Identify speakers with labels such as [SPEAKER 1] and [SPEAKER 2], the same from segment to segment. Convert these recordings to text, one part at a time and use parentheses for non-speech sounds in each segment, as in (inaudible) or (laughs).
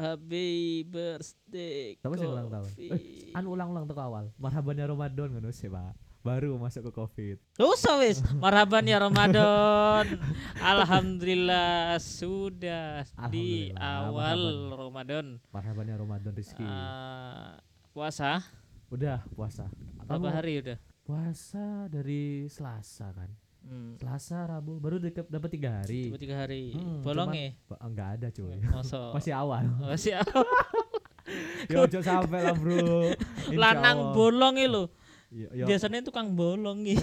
[SPEAKER 1] Happy birthday.
[SPEAKER 2] Siapa sih ulang tahun? Eh, Anu ulang-ulang teko awal. Marhaban ya Ramadan ngono sih, Pak. Baru masuk ke Covid.
[SPEAKER 1] Usah wis. (laughs) Marhaban ya Ramadan. (laughs) Alhamdulillah sudah di
[SPEAKER 2] Alhamdulillah,
[SPEAKER 1] awal Ramadan.
[SPEAKER 2] Marhaban ya Ramadan rezeki.
[SPEAKER 1] Ah, puasa
[SPEAKER 2] udah puasa.
[SPEAKER 1] berapa hari udah?
[SPEAKER 2] Puasa dari Selasa kan.
[SPEAKER 1] Hmm.
[SPEAKER 2] Selasa, Rabu, baru deket dapat tiga hari.
[SPEAKER 1] Tiga hari.
[SPEAKER 2] Hmm,
[SPEAKER 1] Bolong ya?
[SPEAKER 2] Enggak ada cuy.
[SPEAKER 1] Masa? (laughs)
[SPEAKER 2] Masih awal.
[SPEAKER 1] Masih (laughs)
[SPEAKER 2] ya ojo sampai lah, Bro. (laughs) Insya
[SPEAKER 1] lanang
[SPEAKER 2] Allah.
[SPEAKER 1] bolong.
[SPEAKER 2] Iya, iya.
[SPEAKER 1] Biasanya tukang bolong iki.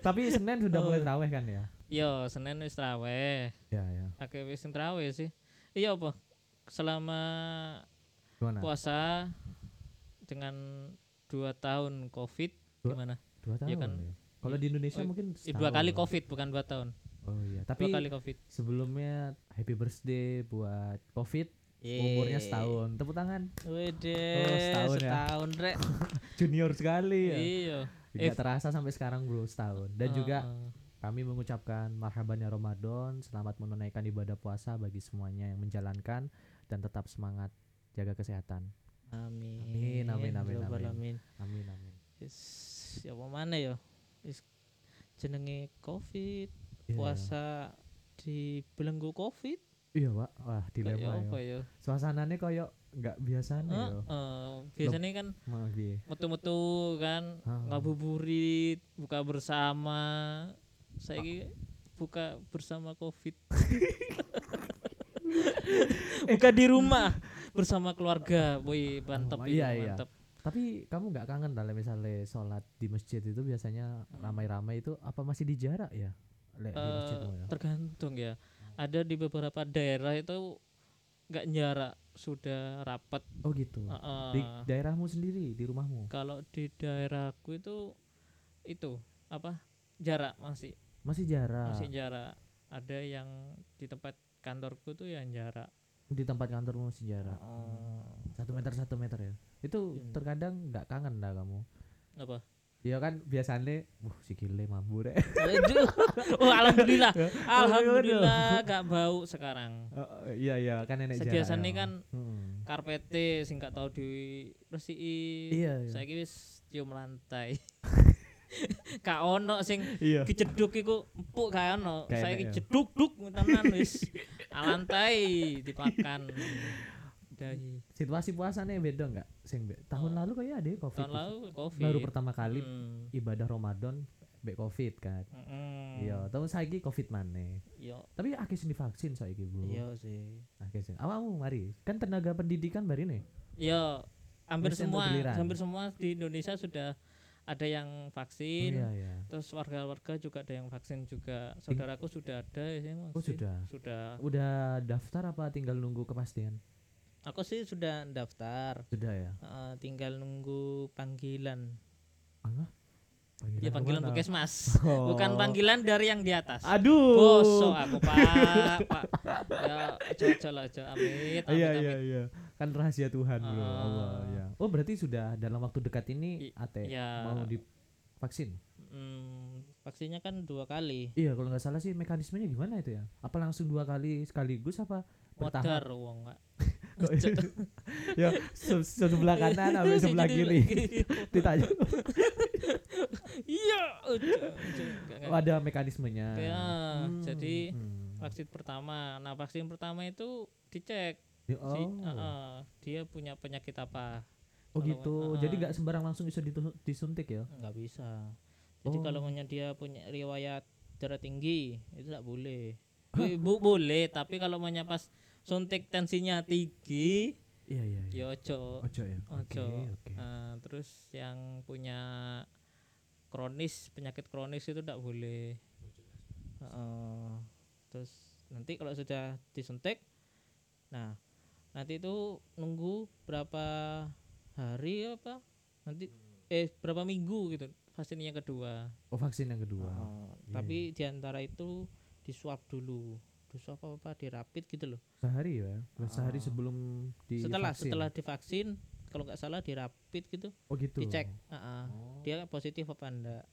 [SPEAKER 2] Tapi Senin sudah mulai terawih kan ya?
[SPEAKER 1] Yo, Senin wis traweh.
[SPEAKER 2] Ya, ya.
[SPEAKER 1] Akeh wis traweh sih. Iya apa? Selama
[SPEAKER 2] Gimana?
[SPEAKER 1] puasa dengan dua tahun covid
[SPEAKER 2] Dua-
[SPEAKER 1] gimana?
[SPEAKER 2] Dua tahun.
[SPEAKER 1] Iya kan?
[SPEAKER 2] ya. Kalau di Indonesia
[SPEAKER 1] Oh,
[SPEAKER 2] mungkin
[SPEAKER 1] Eh, dua
[SPEAKER 2] setahun.
[SPEAKER 1] kali covid bukan dua tahun.
[SPEAKER 2] Oh iya,
[SPEAKER 1] Dua
[SPEAKER 2] tapi
[SPEAKER 1] kali covid.
[SPEAKER 2] sebelumnya happy birthday buat Covid
[SPEAKER 1] Yeay.
[SPEAKER 2] umurnya setahun. Tepuk tangan.
[SPEAKER 1] Wede,
[SPEAKER 2] Oh, setahun ya.
[SPEAKER 1] setahun rek. (laughs)
[SPEAKER 2] Junior sekali ya.
[SPEAKER 1] Iya.
[SPEAKER 2] Tidak terasa sampai sekarang bro setahun. Dan juga
[SPEAKER 1] Heeh.
[SPEAKER 2] kami mengucapkan marhaban ya Ramadan, selamat menunaikan ibadah puasa bagi semuanya yang menjalankan dan tetap semangat jaga kesehatan.
[SPEAKER 1] Amin.
[SPEAKER 2] Amin, amin, amin,
[SPEAKER 1] Ya
[SPEAKER 2] amin.
[SPEAKER 1] alamin.
[SPEAKER 2] Amin amin.
[SPEAKER 1] Wis ya mana ya? Wis jenenge covid,
[SPEAKER 2] Iya.
[SPEAKER 1] puasa di belenggu covid.
[SPEAKER 2] Iya pak, wah dilema
[SPEAKER 1] apa
[SPEAKER 2] ya.
[SPEAKER 1] ya?
[SPEAKER 2] Suasananya koyo nggak biasanya ya.
[SPEAKER 1] Heeh, biasanya kan metu-metu kan
[SPEAKER 2] Ah.
[SPEAKER 1] ngabuburit buka bersama saya buka bersama covid (laughs) buka di rumah bersama keluarga boy mantap
[SPEAKER 2] Oh, iya, iya.
[SPEAKER 1] mantap
[SPEAKER 2] Tapi kamu nggak kangen dalam misalnya sholat di masjid itu biasanya ramai-ramai itu apa masih di jarak ya? Le, di
[SPEAKER 1] Eh,
[SPEAKER 2] ya?
[SPEAKER 1] tergantung ya ada di beberapa daerah itu nggak jarak sudah rapat
[SPEAKER 2] Oh gitu.
[SPEAKER 1] Heeh.
[SPEAKER 2] Di daerahmu sendiri, di rumahmu
[SPEAKER 1] kalau di daerahku itu itu apa jarak masih
[SPEAKER 2] masih jarak.
[SPEAKER 1] masih jarak ada yang di tempat kantorku tuh yang jarak
[SPEAKER 2] Di tempat kantormu masih jarak.
[SPEAKER 1] Oh.
[SPEAKER 2] Satu meter satu meter ya. Itu
[SPEAKER 1] Iya.
[SPEAKER 2] terkadang nggak kangen dah kamu.
[SPEAKER 1] apa
[SPEAKER 2] Iya kan biasanya, uh si mampu deh. (laughs)
[SPEAKER 1] Aduh. oh alhamdulillah
[SPEAKER 2] Ya.
[SPEAKER 1] alhamdulillah gak bau sekarang
[SPEAKER 2] Oh, iya iya kan nenek jarak.
[SPEAKER 1] biasanya
[SPEAKER 2] ya.
[SPEAKER 1] kan
[SPEAKER 2] Hmm.
[SPEAKER 1] karpete sing gak tau di resiki
[SPEAKER 2] Iya, iya.
[SPEAKER 1] saiki wis cium lantai (laughs) Kak ono sing
[SPEAKER 2] Iya.
[SPEAKER 1] dijeduk iku empuk gak ono.
[SPEAKER 2] Gak
[SPEAKER 1] Saiki
[SPEAKER 2] enak ya.
[SPEAKER 1] jeduk duk tenan wis. Alantai dipakan. Dahi.
[SPEAKER 2] Situasi puasanya beda nggak? Sing be- tahun
[SPEAKER 1] Oh.
[SPEAKER 2] lalu kayak ada ya covid.
[SPEAKER 1] Tahun lalu Covid.
[SPEAKER 2] Baru pertama kali
[SPEAKER 1] Hmm.
[SPEAKER 2] ibadah Ramadan be covid kan.
[SPEAKER 1] Mm-mm.
[SPEAKER 2] Iya, tahun saiki covid mana?
[SPEAKER 1] Iya.
[SPEAKER 2] Tapi akeh sing divaksin saiki, Bro.
[SPEAKER 1] Iya sih.
[SPEAKER 2] Akeh sing. Awakmu mari. Kan tenaga pendidikan bari nih.
[SPEAKER 1] Iya, hampir
[SPEAKER 2] entuk
[SPEAKER 1] semua hampir semua di Indonesia sudah ada yang vaksin.
[SPEAKER 2] iya, iya.
[SPEAKER 1] Terus warga-warga juga ada yang vaksin juga. Saudaraku sudah ada ya sih,
[SPEAKER 2] Oh,
[SPEAKER 1] vaksin.
[SPEAKER 2] sudah.
[SPEAKER 1] Sudah.
[SPEAKER 2] Udah daftar apa tinggal nunggu kepastian?
[SPEAKER 1] Aku sih sudah daftar.
[SPEAKER 2] Sudah ya.
[SPEAKER 1] Eh, tinggal nunggu panggilan.
[SPEAKER 2] Ah,
[SPEAKER 1] Ya panggilan
[SPEAKER 2] ke mana?
[SPEAKER 1] puskesmas.
[SPEAKER 2] Oh.
[SPEAKER 1] Bukan panggilan dari yang di atas.
[SPEAKER 2] Aduh.
[SPEAKER 1] Bosok aku pak, pak. Ya, ojo lah, ojo. Amit, amit,
[SPEAKER 2] Iya iya iya. Kan rahasia Tuhan, Bro.
[SPEAKER 1] Ah.
[SPEAKER 2] Allah ya. Oh, berarti sudah dalam waktu dekat ini AT
[SPEAKER 1] iya.
[SPEAKER 2] mau divaksin?
[SPEAKER 1] Hmm, vaksinnya kan dua kali.
[SPEAKER 2] Iya, kalau nggak salah sih mekanismenya gimana itu ya? Apa langsung dua kali sekaligus apa bertahap?
[SPEAKER 1] wong Pak.
[SPEAKER 2] Kok- ya, se- sebelah kanan sampai sebelah
[SPEAKER 1] Jadi
[SPEAKER 2] kiri.
[SPEAKER 1] lagi. (laughs)
[SPEAKER 2] Ditanya.
[SPEAKER 1] Iya. Nggak,
[SPEAKER 2] Oh,
[SPEAKER 1] nggak.
[SPEAKER 2] ada mekanismenya.
[SPEAKER 1] Ya,
[SPEAKER 2] Hmm,
[SPEAKER 1] jadi
[SPEAKER 2] hmm.
[SPEAKER 1] vaksin pertama. Nah, vaksin pertama itu dicek
[SPEAKER 2] Ya,
[SPEAKER 1] si,
[SPEAKER 2] oh.
[SPEAKER 1] uh-uh, dia punya penyakit apa.
[SPEAKER 2] oh
[SPEAKER 1] kalau-
[SPEAKER 2] gitu.
[SPEAKER 1] uh-uh.
[SPEAKER 2] Jadi nggak sembarang langsung bisa disuntik ya?
[SPEAKER 1] nggak bisa. Jadi
[SPEAKER 2] Oh.
[SPEAKER 1] kalau punya dia punya riwayat darah tinggi itu tidak boleh. Bu, boleh, tapi kalau punya pas suntik tensinya tinggi,
[SPEAKER 2] Iya iya. iya.
[SPEAKER 1] ya ojo.
[SPEAKER 2] Ojo ya. Oke
[SPEAKER 1] Ojo.
[SPEAKER 2] oke.
[SPEAKER 1] Nah, terus yang punya kronis penyakit kronis itu tidak boleh. Heeh. terus nanti kalau sudah disuntik, nah nanti itu nunggu berapa hari apa? Nanti eh berapa minggu gitu vaksin yang kedua.
[SPEAKER 2] Oh vaksin yang kedua.
[SPEAKER 1] Heeh,
[SPEAKER 2] Iya,
[SPEAKER 1] tapi di antara itu di swab dulu, swab apa, apa di rapid gitu loh.
[SPEAKER 2] Sehari ya. Sehari
[SPEAKER 1] Ah.
[SPEAKER 2] sebelum di
[SPEAKER 1] setelah setelah divaksin, kalau nggak salah di rapid gitu,
[SPEAKER 2] Oh gitu.
[SPEAKER 1] dicek. Heeh.
[SPEAKER 2] Oh.
[SPEAKER 1] dia positif apa enggak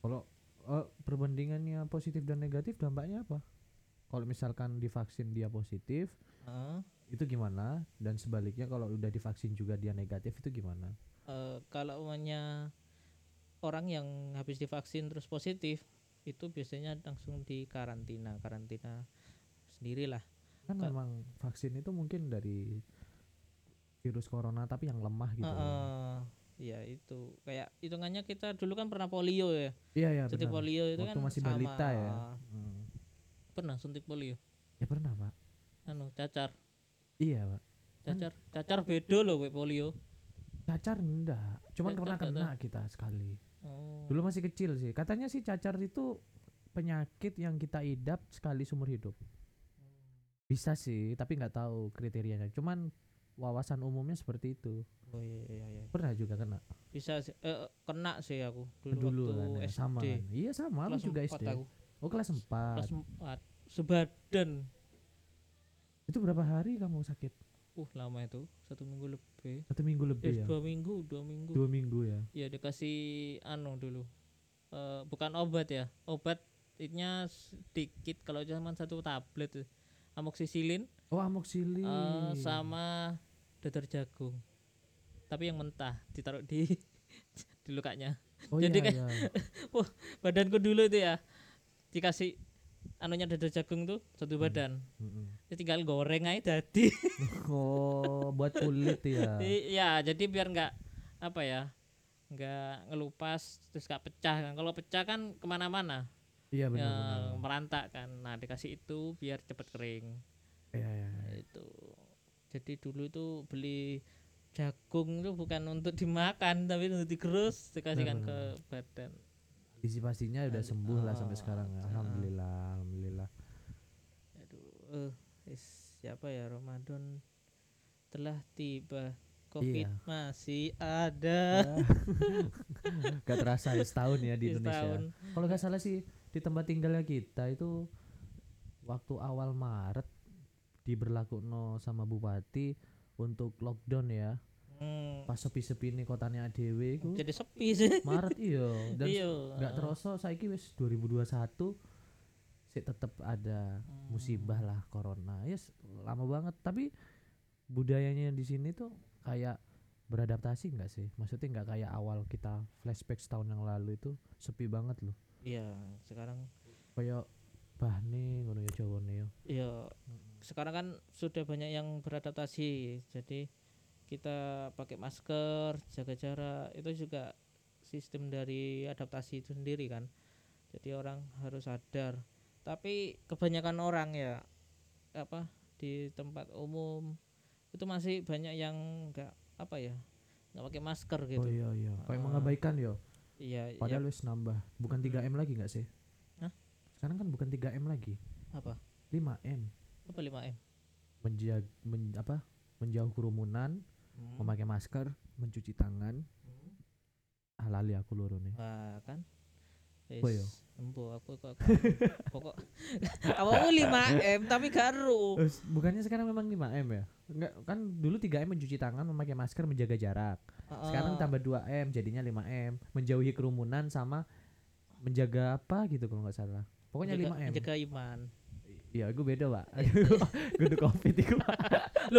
[SPEAKER 2] Kalau oh, perbandingannya positif dan negatif dampaknya apa? kalau misalkan divaksin dia positif
[SPEAKER 1] Heeh.
[SPEAKER 2] itu gimana dan sebaliknya kalau udah divaksin juga dia negatif itu gimana
[SPEAKER 1] Eh, kalau umumnya orang yang habis divaksin terus positif itu biasanya langsung di karantina karantina sendirilah.
[SPEAKER 2] Kan
[SPEAKER 1] Ka-
[SPEAKER 2] memang vaksin itu mungkin dari virus corona tapi yang lemah gitu.
[SPEAKER 1] Heeh. Iya itu. Kayak hitungannya kita dulu kan pernah polio ya.
[SPEAKER 2] Iya iya
[SPEAKER 1] suntik
[SPEAKER 2] benar.
[SPEAKER 1] polio itu
[SPEAKER 2] Waktu
[SPEAKER 1] kan
[SPEAKER 2] masih
[SPEAKER 1] sama.
[SPEAKER 2] balita ya. Hmm.
[SPEAKER 1] pernah suntik polio?
[SPEAKER 2] Ya pernah pak.
[SPEAKER 1] Anu cacar.
[SPEAKER 2] Iya pak. Kan-
[SPEAKER 1] cacar cacar beda loh kayak polio.
[SPEAKER 2] Cacar enggak. Cuman
[SPEAKER 1] Cacar
[SPEAKER 2] pernah kena kita sekali.
[SPEAKER 1] Oh.
[SPEAKER 2] dulu masih kecil sih. Katanya sih cacar itu penyakit yang kita idap sekali seumur hidup bisa sih tapi nggak tahu kriterianya. Cuman wawasan umumnya seperti itu.
[SPEAKER 1] Oh iya iya iya.
[SPEAKER 2] Pernah juga kena?
[SPEAKER 1] Bisa sih eh, kena sih aku. Dulu,
[SPEAKER 2] dulu
[SPEAKER 1] waktu
[SPEAKER 2] kan ya,
[SPEAKER 1] SD
[SPEAKER 2] sama kan? Iya sama. Aku
[SPEAKER 1] kelas
[SPEAKER 2] juga
[SPEAKER 1] 4
[SPEAKER 2] SD
[SPEAKER 1] aku.
[SPEAKER 2] Oh kelas 4
[SPEAKER 1] kelas 4 sebadan.
[SPEAKER 2] Itu berapa hari kamu sakit?
[SPEAKER 1] Uh lama itu. Satu minggu lebih.
[SPEAKER 2] Satu minggu lebih
[SPEAKER 1] eh
[SPEAKER 2] ya?
[SPEAKER 1] dua minggu dua minggu.
[SPEAKER 2] Dua minggu ya?
[SPEAKER 1] Ya dikasih anu dulu. Eh bukan obat ya. Obat itnya sedikit kalau cuma satu tablet tuh. amoxicillin
[SPEAKER 2] oh amoxilin
[SPEAKER 1] eh, sama dadar jagung tapi yang mentah ditaruh di (laughs) di lukanya
[SPEAKER 2] oh
[SPEAKER 1] jadi
[SPEAKER 2] iya,
[SPEAKER 1] kayak-
[SPEAKER 2] iya. (laughs)
[SPEAKER 1] badanku dulu itu ya dikasih anunya dadar jagung tuh satu
[SPEAKER 2] Hmm.
[SPEAKER 1] badan
[SPEAKER 2] Mm-mm.
[SPEAKER 1] Ya tinggal goreng aja jadi (laughs)
[SPEAKER 2] oh buat kulit ya
[SPEAKER 1] ya jadi biar nggak apa ya nggak ngelupas terus nggak pecah kan kalau pecah kan ke mana-mana
[SPEAKER 2] iya
[SPEAKER 1] ya,
[SPEAKER 2] benar.
[SPEAKER 1] merantak kan. Nah dikasih itu biar cepet kering.
[SPEAKER 2] Iya iya
[SPEAKER 1] Nah,
[SPEAKER 2] iya.
[SPEAKER 1] itu. Jadi dulu itu beli jagung itu bukan untuk dimakan tapi untuk digerus dikasihkan ke
[SPEAKER 2] Benar.
[SPEAKER 1] badan.
[SPEAKER 2] Antisipasinya udah
[SPEAKER 1] Aduh,
[SPEAKER 2] sembuh lah sampai
[SPEAKER 1] ah,
[SPEAKER 2] sekarang ya.
[SPEAKER 1] ah.
[SPEAKER 2] alhamdulillah alhamdulillah.
[SPEAKER 1] Aduh eh is- siapa ya Ramadan telah tiba. Covid
[SPEAKER 2] Iya.
[SPEAKER 1] masih ada. (laughs)
[SPEAKER 2] Gak terasa ya setahun ya di Indonesia. Kalau nggak salah sih di tempat tinggalnya kita itu waktu awal Maret diberlakukan sama bupati untuk lockdown ya.
[SPEAKER 1] Hmm,
[SPEAKER 2] pas sepi-sepi nih kotanya ADW itu.
[SPEAKER 1] Jadi sepi sih.
[SPEAKER 2] Maret iya. Dan
[SPEAKER 1] iya.
[SPEAKER 2] nggak terasa saiki wis 2021 sih tetep ada
[SPEAKER 1] Hmm.
[SPEAKER 2] musibah lah corona. Ya s- lama banget. Tapi budayanya di sini tuh kayak beradaptasi nggak sih? Maksudnya nggak kayak awal kita flashback setahun yang lalu itu sepi banget loh
[SPEAKER 1] iya sekarang
[SPEAKER 2] kayak bahne ngono ya Jawa yo
[SPEAKER 1] iya sekarang kan sudah banyak yang beradaptasi jadi kita pakai masker jaga jarak itu juga sistem dari adaptasi itu sendiri kan. Jadi orang harus sadar. Tapi kebanyakan orang ya apa di tempat umum itu masih banyak yang enggak apa ya nggak pakai masker gitu.
[SPEAKER 2] Oh iya iya. Kayak
[SPEAKER 1] Ah.
[SPEAKER 2] mengabaikan yo
[SPEAKER 1] iya ya,
[SPEAKER 2] padahal wis nambah. Bukan 3M lagi nggak sih?
[SPEAKER 1] Hah?
[SPEAKER 2] sekarang kan bukan 3M lagi.
[SPEAKER 1] Apa?
[SPEAKER 2] 5M
[SPEAKER 1] apa 5 m?
[SPEAKER 2] Menjag men, apa? Menjauh kerumunan
[SPEAKER 1] Hmm.
[SPEAKER 2] memakai masker mencuci tangan. Ah lali aku loro nih.
[SPEAKER 1] Wah kan?
[SPEAKER 2] Ya?
[SPEAKER 1] Wis, embo aku kok (laughs) pokok. (laughs) Awalnya 5 m tapi garu
[SPEAKER 2] bukannya sekarang memang 5M ya? Enggak kan dulu 3M mencuci tangan memakai masker menjaga jarak sekarang tambah 2M jadinya 5M menjauhi kerumunan sama menjaga apa gitu kalau nggak salah. Pokoknya 5M
[SPEAKER 1] jaga iman.
[SPEAKER 2] Iya gue beda pak gue udah covid itu pak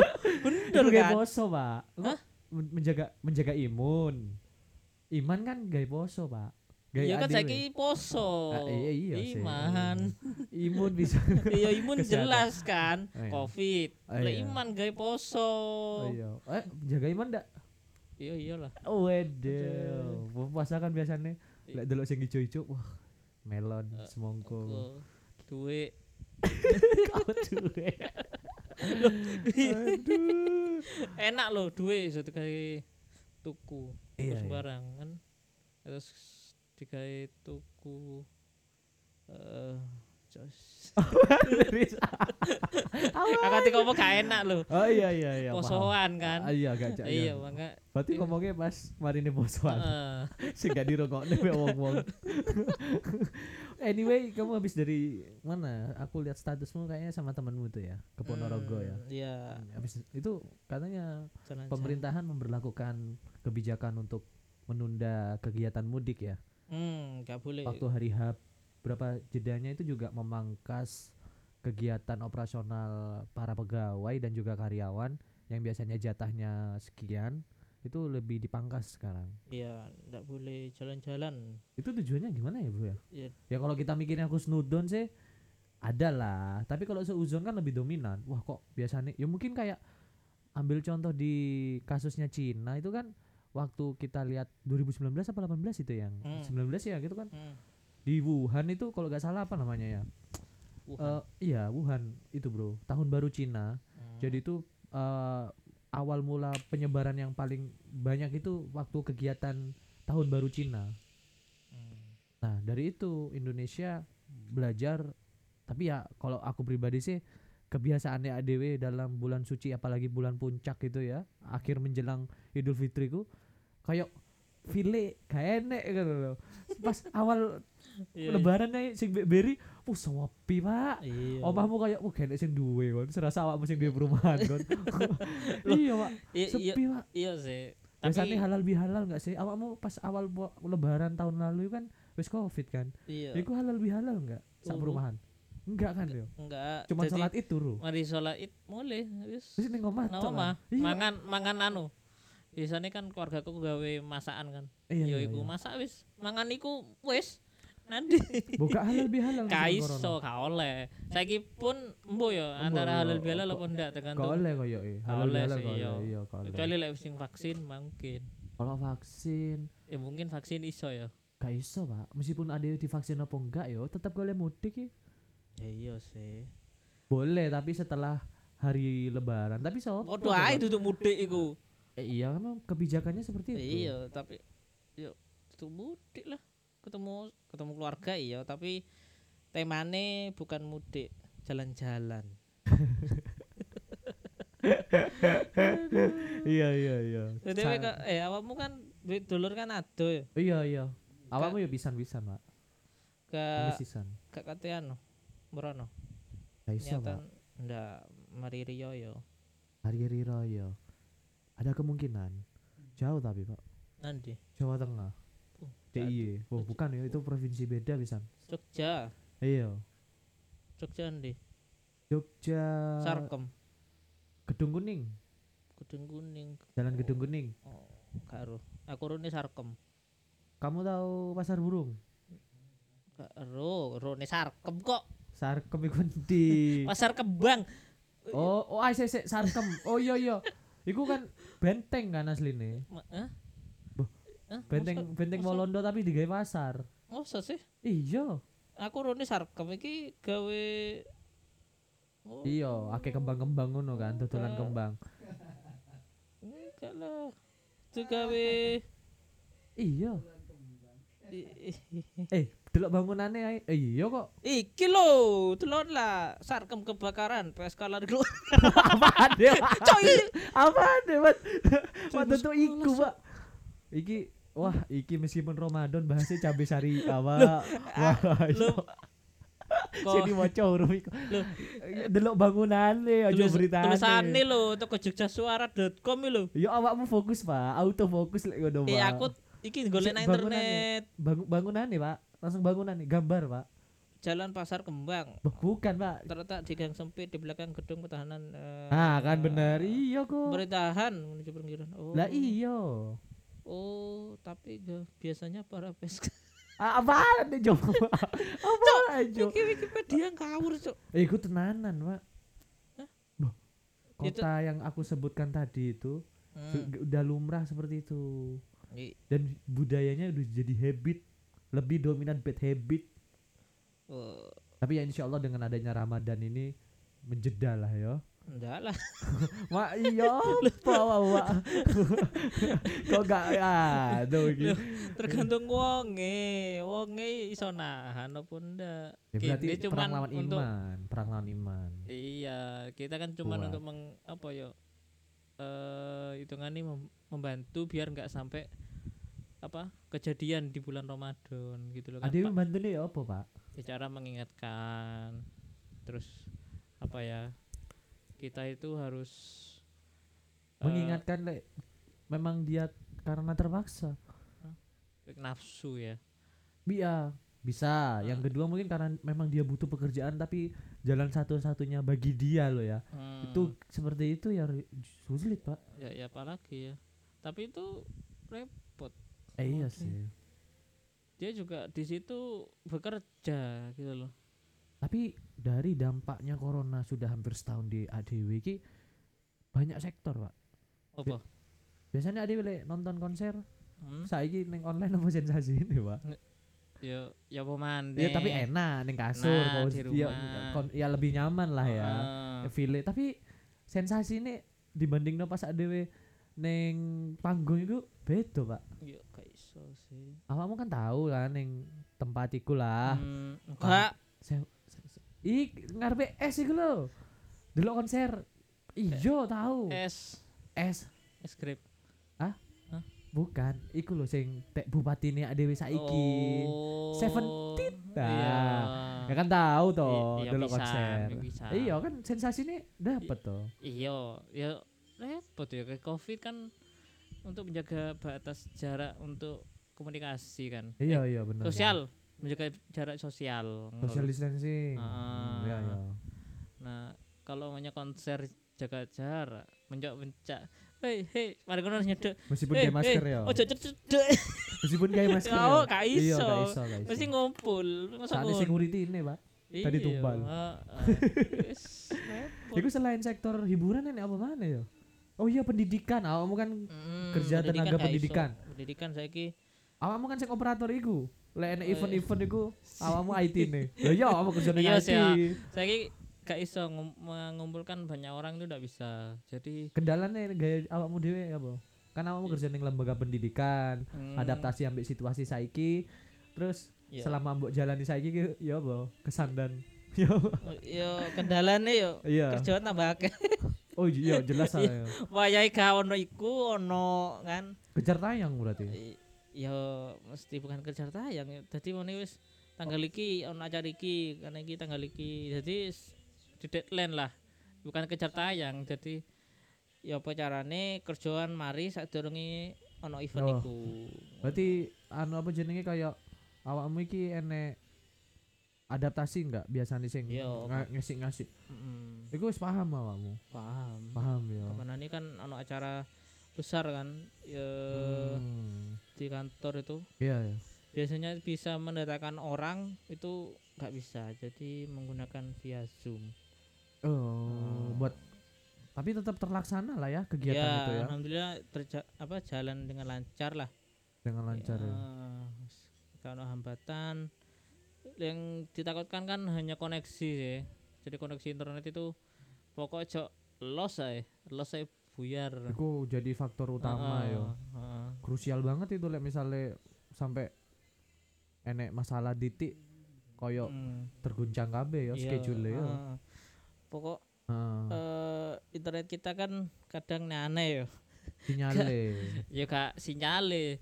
[SPEAKER 2] (laughs)
[SPEAKER 1] bener
[SPEAKER 2] itu gaya
[SPEAKER 1] kan?
[SPEAKER 2] poso pak
[SPEAKER 1] Hah?
[SPEAKER 2] men- menjaga menjaga imun. Iman kan gaya poso pak gaya
[SPEAKER 1] iya kan saiki poso
[SPEAKER 2] Ah, iya iya
[SPEAKER 1] iman. (laughs)
[SPEAKER 2] Imun bisa. (laughs)
[SPEAKER 1] Iya imun jelas kan.
[SPEAKER 2] Oh, iya.
[SPEAKER 1] covid.
[SPEAKER 2] Oh,
[SPEAKER 1] Lah
[SPEAKER 2] iya.
[SPEAKER 1] iman gaya poso
[SPEAKER 2] oh, iya. Eh jaga iman ndak
[SPEAKER 1] iya iyalah.
[SPEAKER 2] Oh wedo puasa kan biasanya? Lek delok sing ijo-ijo wah melon
[SPEAKER 1] Eh,
[SPEAKER 2] semongko.
[SPEAKER 1] duit (laughs)
[SPEAKER 2] Kau duwe.
[SPEAKER 1] enak loh duit iso digawe tuku
[SPEAKER 2] Iya,
[SPEAKER 1] tuku
[SPEAKER 2] iya.
[SPEAKER 1] sembarang kan terus digawe tuku eh jos. Aku ngomong gak enak loh
[SPEAKER 2] oh iya iya iya
[SPEAKER 1] posoan kan?
[SPEAKER 2] Ah, iya gak jak
[SPEAKER 1] iya
[SPEAKER 2] iya.
[SPEAKER 1] maka
[SPEAKER 2] berarti ngomongnya pas marine posoan.
[SPEAKER 1] Heeh.
[SPEAKER 2] sing gak dirokokne mek wong-wong. Anyway kamu habis dari mana? Aku lihat statusmu kayaknya sama temanmu tuh ya ke Ponorogo ya.
[SPEAKER 1] Hmm, iya.
[SPEAKER 2] Habis itu katanya pemerintahan memberlakukan kebijakan untuk menunda kegiatan mudik ya.
[SPEAKER 1] Hmm gak boleh.
[SPEAKER 2] Waktu hari H berapa jedanya itu juga memangkas kegiatan operasional para pegawai dan juga karyawan yang biasanya jatahnya sekian itu lebih dipangkas sekarang.
[SPEAKER 1] iya ndak boleh jalan-jalan
[SPEAKER 2] Itu tujuannya gimana ya, Bro ya?
[SPEAKER 1] Iya.
[SPEAKER 2] Ya kalau kita mikirnya aku snudon sih ada lah, tapi kalau seuzon kan lebih dominan. Wah, kok biasanya ya mungkin kayak ambil contoh di kasusnya Cina itu kan waktu kita lihat 2019 apa 18 itu yang
[SPEAKER 1] Hmm.
[SPEAKER 2] 19 ya gitu kan
[SPEAKER 1] hmm.
[SPEAKER 2] Di Wuhan itu kalau nggak salah apa namanya ya
[SPEAKER 1] Wuhan.
[SPEAKER 2] Eh, iya Wuhan itu bro tahun baru Cina
[SPEAKER 1] Hmm.
[SPEAKER 2] jadi itu eh, awal mula penyebaran yang paling banyak itu waktu kegiatan tahun baru Cina
[SPEAKER 1] Hmm.
[SPEAKER 2] nah dari itu Indonesia belajar tapi ya kalau aku pribadi sih kebiasaannya ADW dalam bulan suci apalagi bulan puncak gitu ya akhir menjelang Idul Fitriku kayak file gak enek gitu loh pas awal
[SPEAKER 1] Iya,
[SPEAKER 2] lebaran nih sing beri uh sepi pak
[SPEAKER 1] iya
[SPEAKER 2] Omahmu kayak uh kene sing duwe kon, serasa awakmu sing duwe perumahan kon. (laughs) iya, Pak.
[SPEAKER 1] iya iya
[SPEAKER 2] Sepi, Pak.
[SPEAKER 1] iya sih
[SPEAKER 2] Biasanya
[SPEAKER 1] tapi
[SPEAKER 2] halal bihalal enggak sih? Awakmu pas awal lebaran tahun lalu kan wis Covid kan.
[SPEAKER 1] iya
[SPEAKER 2] Iku halal bihalal enggak? Sak
[SPEAKER 1] Turu.
[SPEAKER 2] perumahan. Enggak kan yo.
[SPEAKER 1] enggak
[SPEAKER 2] Cuma
[SPEAKER 1] jadi
[SPEAKER 2] salat id turu.
[SPEAKER 1] mari sholat id mulai wis
[SPEAKER 2] Wis ning omah kan? Iya.
[SPEAKER 1] mangan mangan anu biasanya kan keluargaku gawe masakan kan
[SPEAKER 2] Iya,
[SPEAKER 1] yo
[SPEAKER 2] iya,
[SPEAKER 1] iku
[SPEAKER 2] iya.
[SPEAKER 1] masak wis mangan iku wis nanti
[SPEAKER 2] Buka halal bihalal.
[SPEAKER 1] Gak
[SPEAKER 2] zaman corona.
[SPEAKER 1] iso, gak oleh. Saiki pun embo ya
[SPEAKER 2] Embo,
[SPEAKER 1] antara
[SPEAKER 2] iya.
[SPEAKER 1] halal bihalal apa ndak
[SPEAKER 2] Gak
[SPEAKER 1] tergantung.
[SPEAKER 2] oleh koyo e. Halal bihalal
[SPEAKER 1] iya.
[SPEAKER 2] iya.
[SPEAKER 1] Kecuali lek sing vaksin mungkin.
[SPEAKER 2] Kalau vaksin
[SPEAKER 1] Ya mungkin vaksin iso ya.
[SPEAKER 2] gak iso, Pak. Meskipun ada divaksin apa enggak yo, tetap boleh mudik ya.
[SPEAKER 1] Ya iya sih.
[SPEAKER 2] Boleh, tapi setelah hari lebaran. Tapi so.
[SPEAKER 1] Podo ae duduk mudik iku.
[SPEAKER 2] Eh, iya memang kebijakannya seperti itu.
[SPEAKER 1] Iya, tapi yo duduk mudik lah. Ketemu ketemu keluarga iya, tapi temane bukan mudik, jalan-jalan. (laughs)
[SPEAKER 2] iya iya iya.
[SPEAKER 1] Jadi kok eh awakmu kan duit dulur kan ado ya.
[SPEAKER 2] iya iya. Awakmu ya pisan-pisan, Pak.
[SPEAKER 1] Ke
[SPEAKER 2] Pisan.
[SPEAKER 1] ke katean Merono.
[SPEAKER 2] Gak
[SPEAKER 1] Nyata
[SPEAKER 2] Pak.
[SPEAKER 1] ndak mari Rio yo.
[SPEAKER 2] Hari-hari raya. Ada kemungkinan. Jauh tapi, Pak.
[SPEAKER 1] Nanti
[SPEAKER 2] Jawa Tengah.
[SPEAKER 1] Oh,
[SPEAKER 2] DIY. Oh, bukan ya, itu provinsi beda pisan.
[SPEAKER 1] Jogja,
[SPEAKER 2] Iya.
[SPEAKER 1] Jogja ndi?
[SPEAKER 2] Jogja.
[SPEAKER 1] Sarkem,
[SPEAKER 2] Gedung Kuning.
[SPEAKER 1] Gedung Kuning.
[SPEAKER 2] Jalan Gedung Kuning.
[SPEAKER 1] Oh, karo. Aku rene Sarkem.
[SPEAKER 2] Kamu tahu Pasar Burung?
[SPEAKER 1] Karo, rene Sarkem kok.
[SPEAKER 2] Sarkem iku ndi? (laughs)
[SPEAKER 1] Pasar Kembang.
[SPEAKER 2] Oh, oh, sik, Sarkem. Oh iya iya. Iku kan benteng kan asline.
[SPEAKER 1] Ma- Hah?
[SPEAKER 2] Benteng
[SPEAKER 1] Masa-
[SPEAKER 2] benteng Molondo tapi digawe pasar.
[SPEAKER 1] Masa sih?
[SPEAKER 2] Iya.
[SPEAKER 1] Aku rene Sarkem iki gawe Oh,
[SPEAKER 2] Iya, akeh kembang-kembang ngono kan, dodolan kembang.
[SPEAKER 1] enggak lah. Itu gawe
[SPEAKER 2] Iya. Eh, delok bangunannya ae. Eh, iya kok.
[SPEAKER 1] Iki lho, delon lah Sarkem kebakaran, PSK lari keluar. (laughs)
[SPEAKER 2] Apaan ya?
[SPEAKER 1] Coy,
[SPEAKER 2] Apaan ya, Mas? Mas- iku, Pak. Iki Wah, iki meskipun Ramadan bahasnya cabai sari (laughs) apa? Wah,
[SPEAKER 1] lu
[SPEAKER 2] sini maca huruf iku. Delok bangunane aja beritane.
[SPEAKER 1] tulisane lho toko jogjasuara.com lho.
[SPEAKER 2] Ya awakmu fokus, Pak. Auto fokus lek ngono, Pak.
[SPEAKER 1] Eh aku iki golek nang internet.
[SPEAKER 2] Bangun bangunane, Pak. Langsung bangunane, gambar, Pak.
[SPEAKER 1] Jalan Pasar Kembang.
[SPEAKER 2] Bukan, Pak.
[SPEAKER 1] Terletak di gang sempit di belakang gedung pertahanan eh,
[SPEAKER 2] Ah, kan bener. Iya kok.
[SPEAKER 1] Pemerintahan menuju pinggiran. Oh.
[SPEAKER 2] Lah iya.
[SPEAKER 1] Oh, tapi biasanya para PSK.
[SPEAKER 2] Ah, apaan nih, Jo? (laughs) Apaan, Jo?
[SPEAKER 1] Iki Wikipedia ngawur, Cuk.
[SPEAKER 2] Eh, iku tenanan, Pak. Bah,
[SPEAKER 1] Itu-
[SPEAKER 2] Kota yang aku sebutkan tadi itu
[SPEAKER 1] Hmm.
[SPEAKER 2] udah lumrah seperti itu. Dan budayanya udah jadi habit, lebih dominan bad habit.
[SPEAKER 1] oh,
[SPEAKER 2] Tapi ya insya Allah dengan adanya Ramadan ini menjeda lah ya.
[SPEAKER 1] Enggak lah. (laughs)
[SPEAKER 2] Mak iya (laughs) apa Wak? (laughs) Kok gak aduh iki.
[SPEAKER 1] Tergantung wonge. Wonge iso nahan apa ndak.
[SPEAKER 2] Ya, berarti
[SPEAKER 1] Kini cuman
[SPEAKER 2] perang lawan
[SPEAKER 1] untuk
[SPEAKER 2] iman, perang lawan iman.
[SPEAKER 1] Iya, kita kan cuman
[SPEAKER 2] Kuat.
[SPEAKER 1] untuk meng, apa ya? Eh hitungannya mem- membantu biar nggak sampai apa kejadian di bulan Ramadan gitu loh kan.
[SPEAKER 2] Ada yang
[SPEAKER 1] Pak.
[SPEAKER 2] bantu nih apa Pak?
[SPEAKER 1] Ya, cara mengingatkan terus apa ya? Kita itu harus eh,
[SPEAKER 2] Mengingatkan lek memang dia karena terpaksa.
[SPEAKER 1] nafsu ya.
[SPEAKER 2] Iya, bisa.
[SPEAKER 1] Ah.
[SPEAKER 2] Yang kedua mungkin karena memang dia butuh pekerjaan tapi jalan satu-satunya bagi dia loh ya
[SPEAKER 1] Hmm.
[SPEAKER 2] itu seperti itu ya sulit pak
[SPEAKER 1] ya ya apalagi ya tapi itu repot
[SPEAKER 2] eh iya
[SPEAKER 1] Oke.
[SPEAKER 2] sih
[SPEAKER 1] dia juga di situ bekerja gitu loh
[SPEAKER 2] tapi dari dampaknya corona sudah hampir setahun di ADW ki banyak sektor pak.
[SPEAKER 1] Apa?
[SPEAKER 2] Biasanya ADW lek nonton konser
[SPEAKER 1] hmm?
[SPEAKER 2] saiki neng online apa sensasi ini pak?
[SPEAKER 1] Ya ya apa
[SPEAKER 2] ya tapi enak neng kasur
[SPEAKER 1] Nah, di
[SPEAKER 2] ya,
[SPEAKER 1] rumah.
[SPEAKER 2] kon- ya lebih nyaman lah ya
[SPEAKER 1] Heeh.
[SPEAKER 2] feel tapi sensasi ini dibanding no pas ADW neng panggung itu beda pak.
[SPEAKER 1] Ya gak iso sih.
[SPEAKER 2] Awakmu kan tahu lah neng tempat iku lah.
[SPEAKER 1] Hmm, enggak
[SPEAKER 2] Ih, ngarepe es iku lho. Delok konser. Ijo tahu.
[SPEAKER 1] es
[SPEAKER 2] Es
[SPEAKER 1] es grip
[SPEAKER 2] bukan, iku lho sing tek bupatine dhewe saiki.
[SPEAKER 1] oh
[SPEAKER 2] Seventeen. Nah,
[SPEAKER 1] iya
[SPEAKER 2] Ya kan tahu toh
[SPEAKER 1] I- iya
[SPEAKER 2] delok
[SPEAKER 1] bisa,
[SPEAKER 2] konser.
[SPEAKER 1] bisa.
[SPEAKER 2] Iya kan sensasinya dapet toh.
[SPEAKER 1] iya ya repot ya kayak covid kan untuk menjaga batas jarak untuk komunikasi kan
[SPEAKER 2] Iya
[SPEAKER 1] Eh,
[SPEAKER 2] iya benar.
[SPEAKER 1] sosial menjaga jarak sosial
[SPEAKER 2] Social distancing.
[SPEAKER 1] Ah.
[SPEAKER 2] Hmm, Iya iya.
[SPEAKER 1] nah kalau namanya konser jaga jarak menjak mencak hei hei mari kono nyedek
[SPEAKER 2] Meskipun kayak masker
[SPEAKER 1] hei,
[SPEAKER 2] ya.
[SPEAKER 1] ojo cedek
[SPEAKER 2] Meskipun kayak masker.
[SPEAKER 1] Oh,
[SPEAKER 2] ya.
[SPEAKER 1] gak
[SPEAKER 2] Iya,
[SPEAKER 1] iso.
[SPEAKER 2] gak iso, gak iso.
[SPEAKER 1] mesti ngumpul masa ngono?
[SPEAKER 2] security ini, Pak. tadi
[SPEAKER 1] Iya,
[SPEAKER 2] tumbal. (laughs) Iku selain sektor hiburan ini apa mana ya? Oh iya pendidikan, awakmu kan
[SPEAKER 1] Mm,
[SPEAKER 2] kerja tenaga
[SPEAKER 1] gak
[SPEAKER 2] pendidikan.
[SPEAKER 1] pendidikan saiki
[SPEAKER 2] awakmu kan sing operator iku. Lek enek
[SPEAKER 1] Oh, iya.
[SPEAKER 2] event-event iku awakmu (laughs) IT nih. Lah iya awakmu kerja ning
[SPEAKER 1] Iya
[SPEAKER 2] IT.
[SPEAKER 1] sih, saiki gak iso ngum- mengumpulkan banyak orang itu ndak bisa jadi
[SPEAKER 2] Kendalanya gaya awakmu dhewe apa? Kan awakmu kerja ning lembaga pendidikan,
[SPEAKER 1] mm,
[SPEAKER 2] adaptasi ambek situasi saiki. Terus
[SPEAKER 1] iya.
[SPEAKER 2] selama mbok jalani saiki ki ya apa? Kesan dan (laughs) ya apa?
[SPEAKER 1] yo kendalane yo
[SPEAKER 2] iya.
[SPEAKER 1] kerjaan tambah akeh (laughs)
[SPEAKER 2] Oh iya jelas lah ya.
[SPEAKER 1] wayahe gak ono iku ono kan
[SPEAKER 2] Kejar tayang berarti.
[SPEAKER 1] Yo mesti bukan kejar tayang ya. Dadi mene wis tanggal iki ono acara iki, karena iki tanggal iki. Jadi di deadline lah. Bukan kejar tayang. Jadi ya apa carane kerjaan mari sadurunge ono event
[SPEAKER 2] Oh.
[SPEAKER 1] iku.
[SPEAKER 2] Berarti anu apa jenenge kayak awakmu iki enek adaptasi enggak biasanya sing
[SPEAKER 1] Iya.
[SPEAKER 2] nga- ngasih-ngasih.
[SPEAKER 1] Mm,
[SPEAKER 2] Iku wis paham awakmu.
[SPEAKER 1] paham.
[SPEAKER 2] Paham ya.
[SPEAKER 1] Ke mana ini kan ono acara besar kan ya
[SPEAKER 2] Hmm.
[SPEAKER 1] Di kantor itu
[SPEAKER 2] Iya ya.
[SPEAKER 1] biasanya bisa mendatangkan orang itu nggak bisa jadi menggunakan via zoom
[SPEAKER 2] Oh,
[SPEAKER 1] Oh.
[SPEAKER 2] buat tapi tetap terlaksana lah ya kegiatan
[SPEAKER 1] ya,
[SPEAKER 2] itu ya
[SPEAKER 1] alhamdulillah terja- apa jalan dengan lancar lah
[SPEAKER 2] dengan lancar ya.
[SPEAKER 1] kalau hambatan yang ditakutkan kan hanya koneksi sih jadi koneksi internet itu pokoknya los aja los aja buyar
[SPEAKER 2] Iku jadi faktor utama
[SPEAKER 1] Heeh,
[SPEAKER 2] ya.
[SPEAKER 1] heeh.
[SPEAKER 2] Krusial banget itu lek misalnya sampai enek masalah titik koyo
[SPEAKER 1] Mm,
[SPEAKER 2] terguncang kabeh ya
[SPEAKER 1] iya,
[SPEAKER 2] schedule ya.
[SPEAKER 1] heeh. pokok
[SPEAKER 2] Heeh.
[SPEAKER 1] eh, internet kita kan kadang aneh ya
[SPEAKER 2] Sinyale. (laughs)
[SPEAKER 1] ya gak sinyale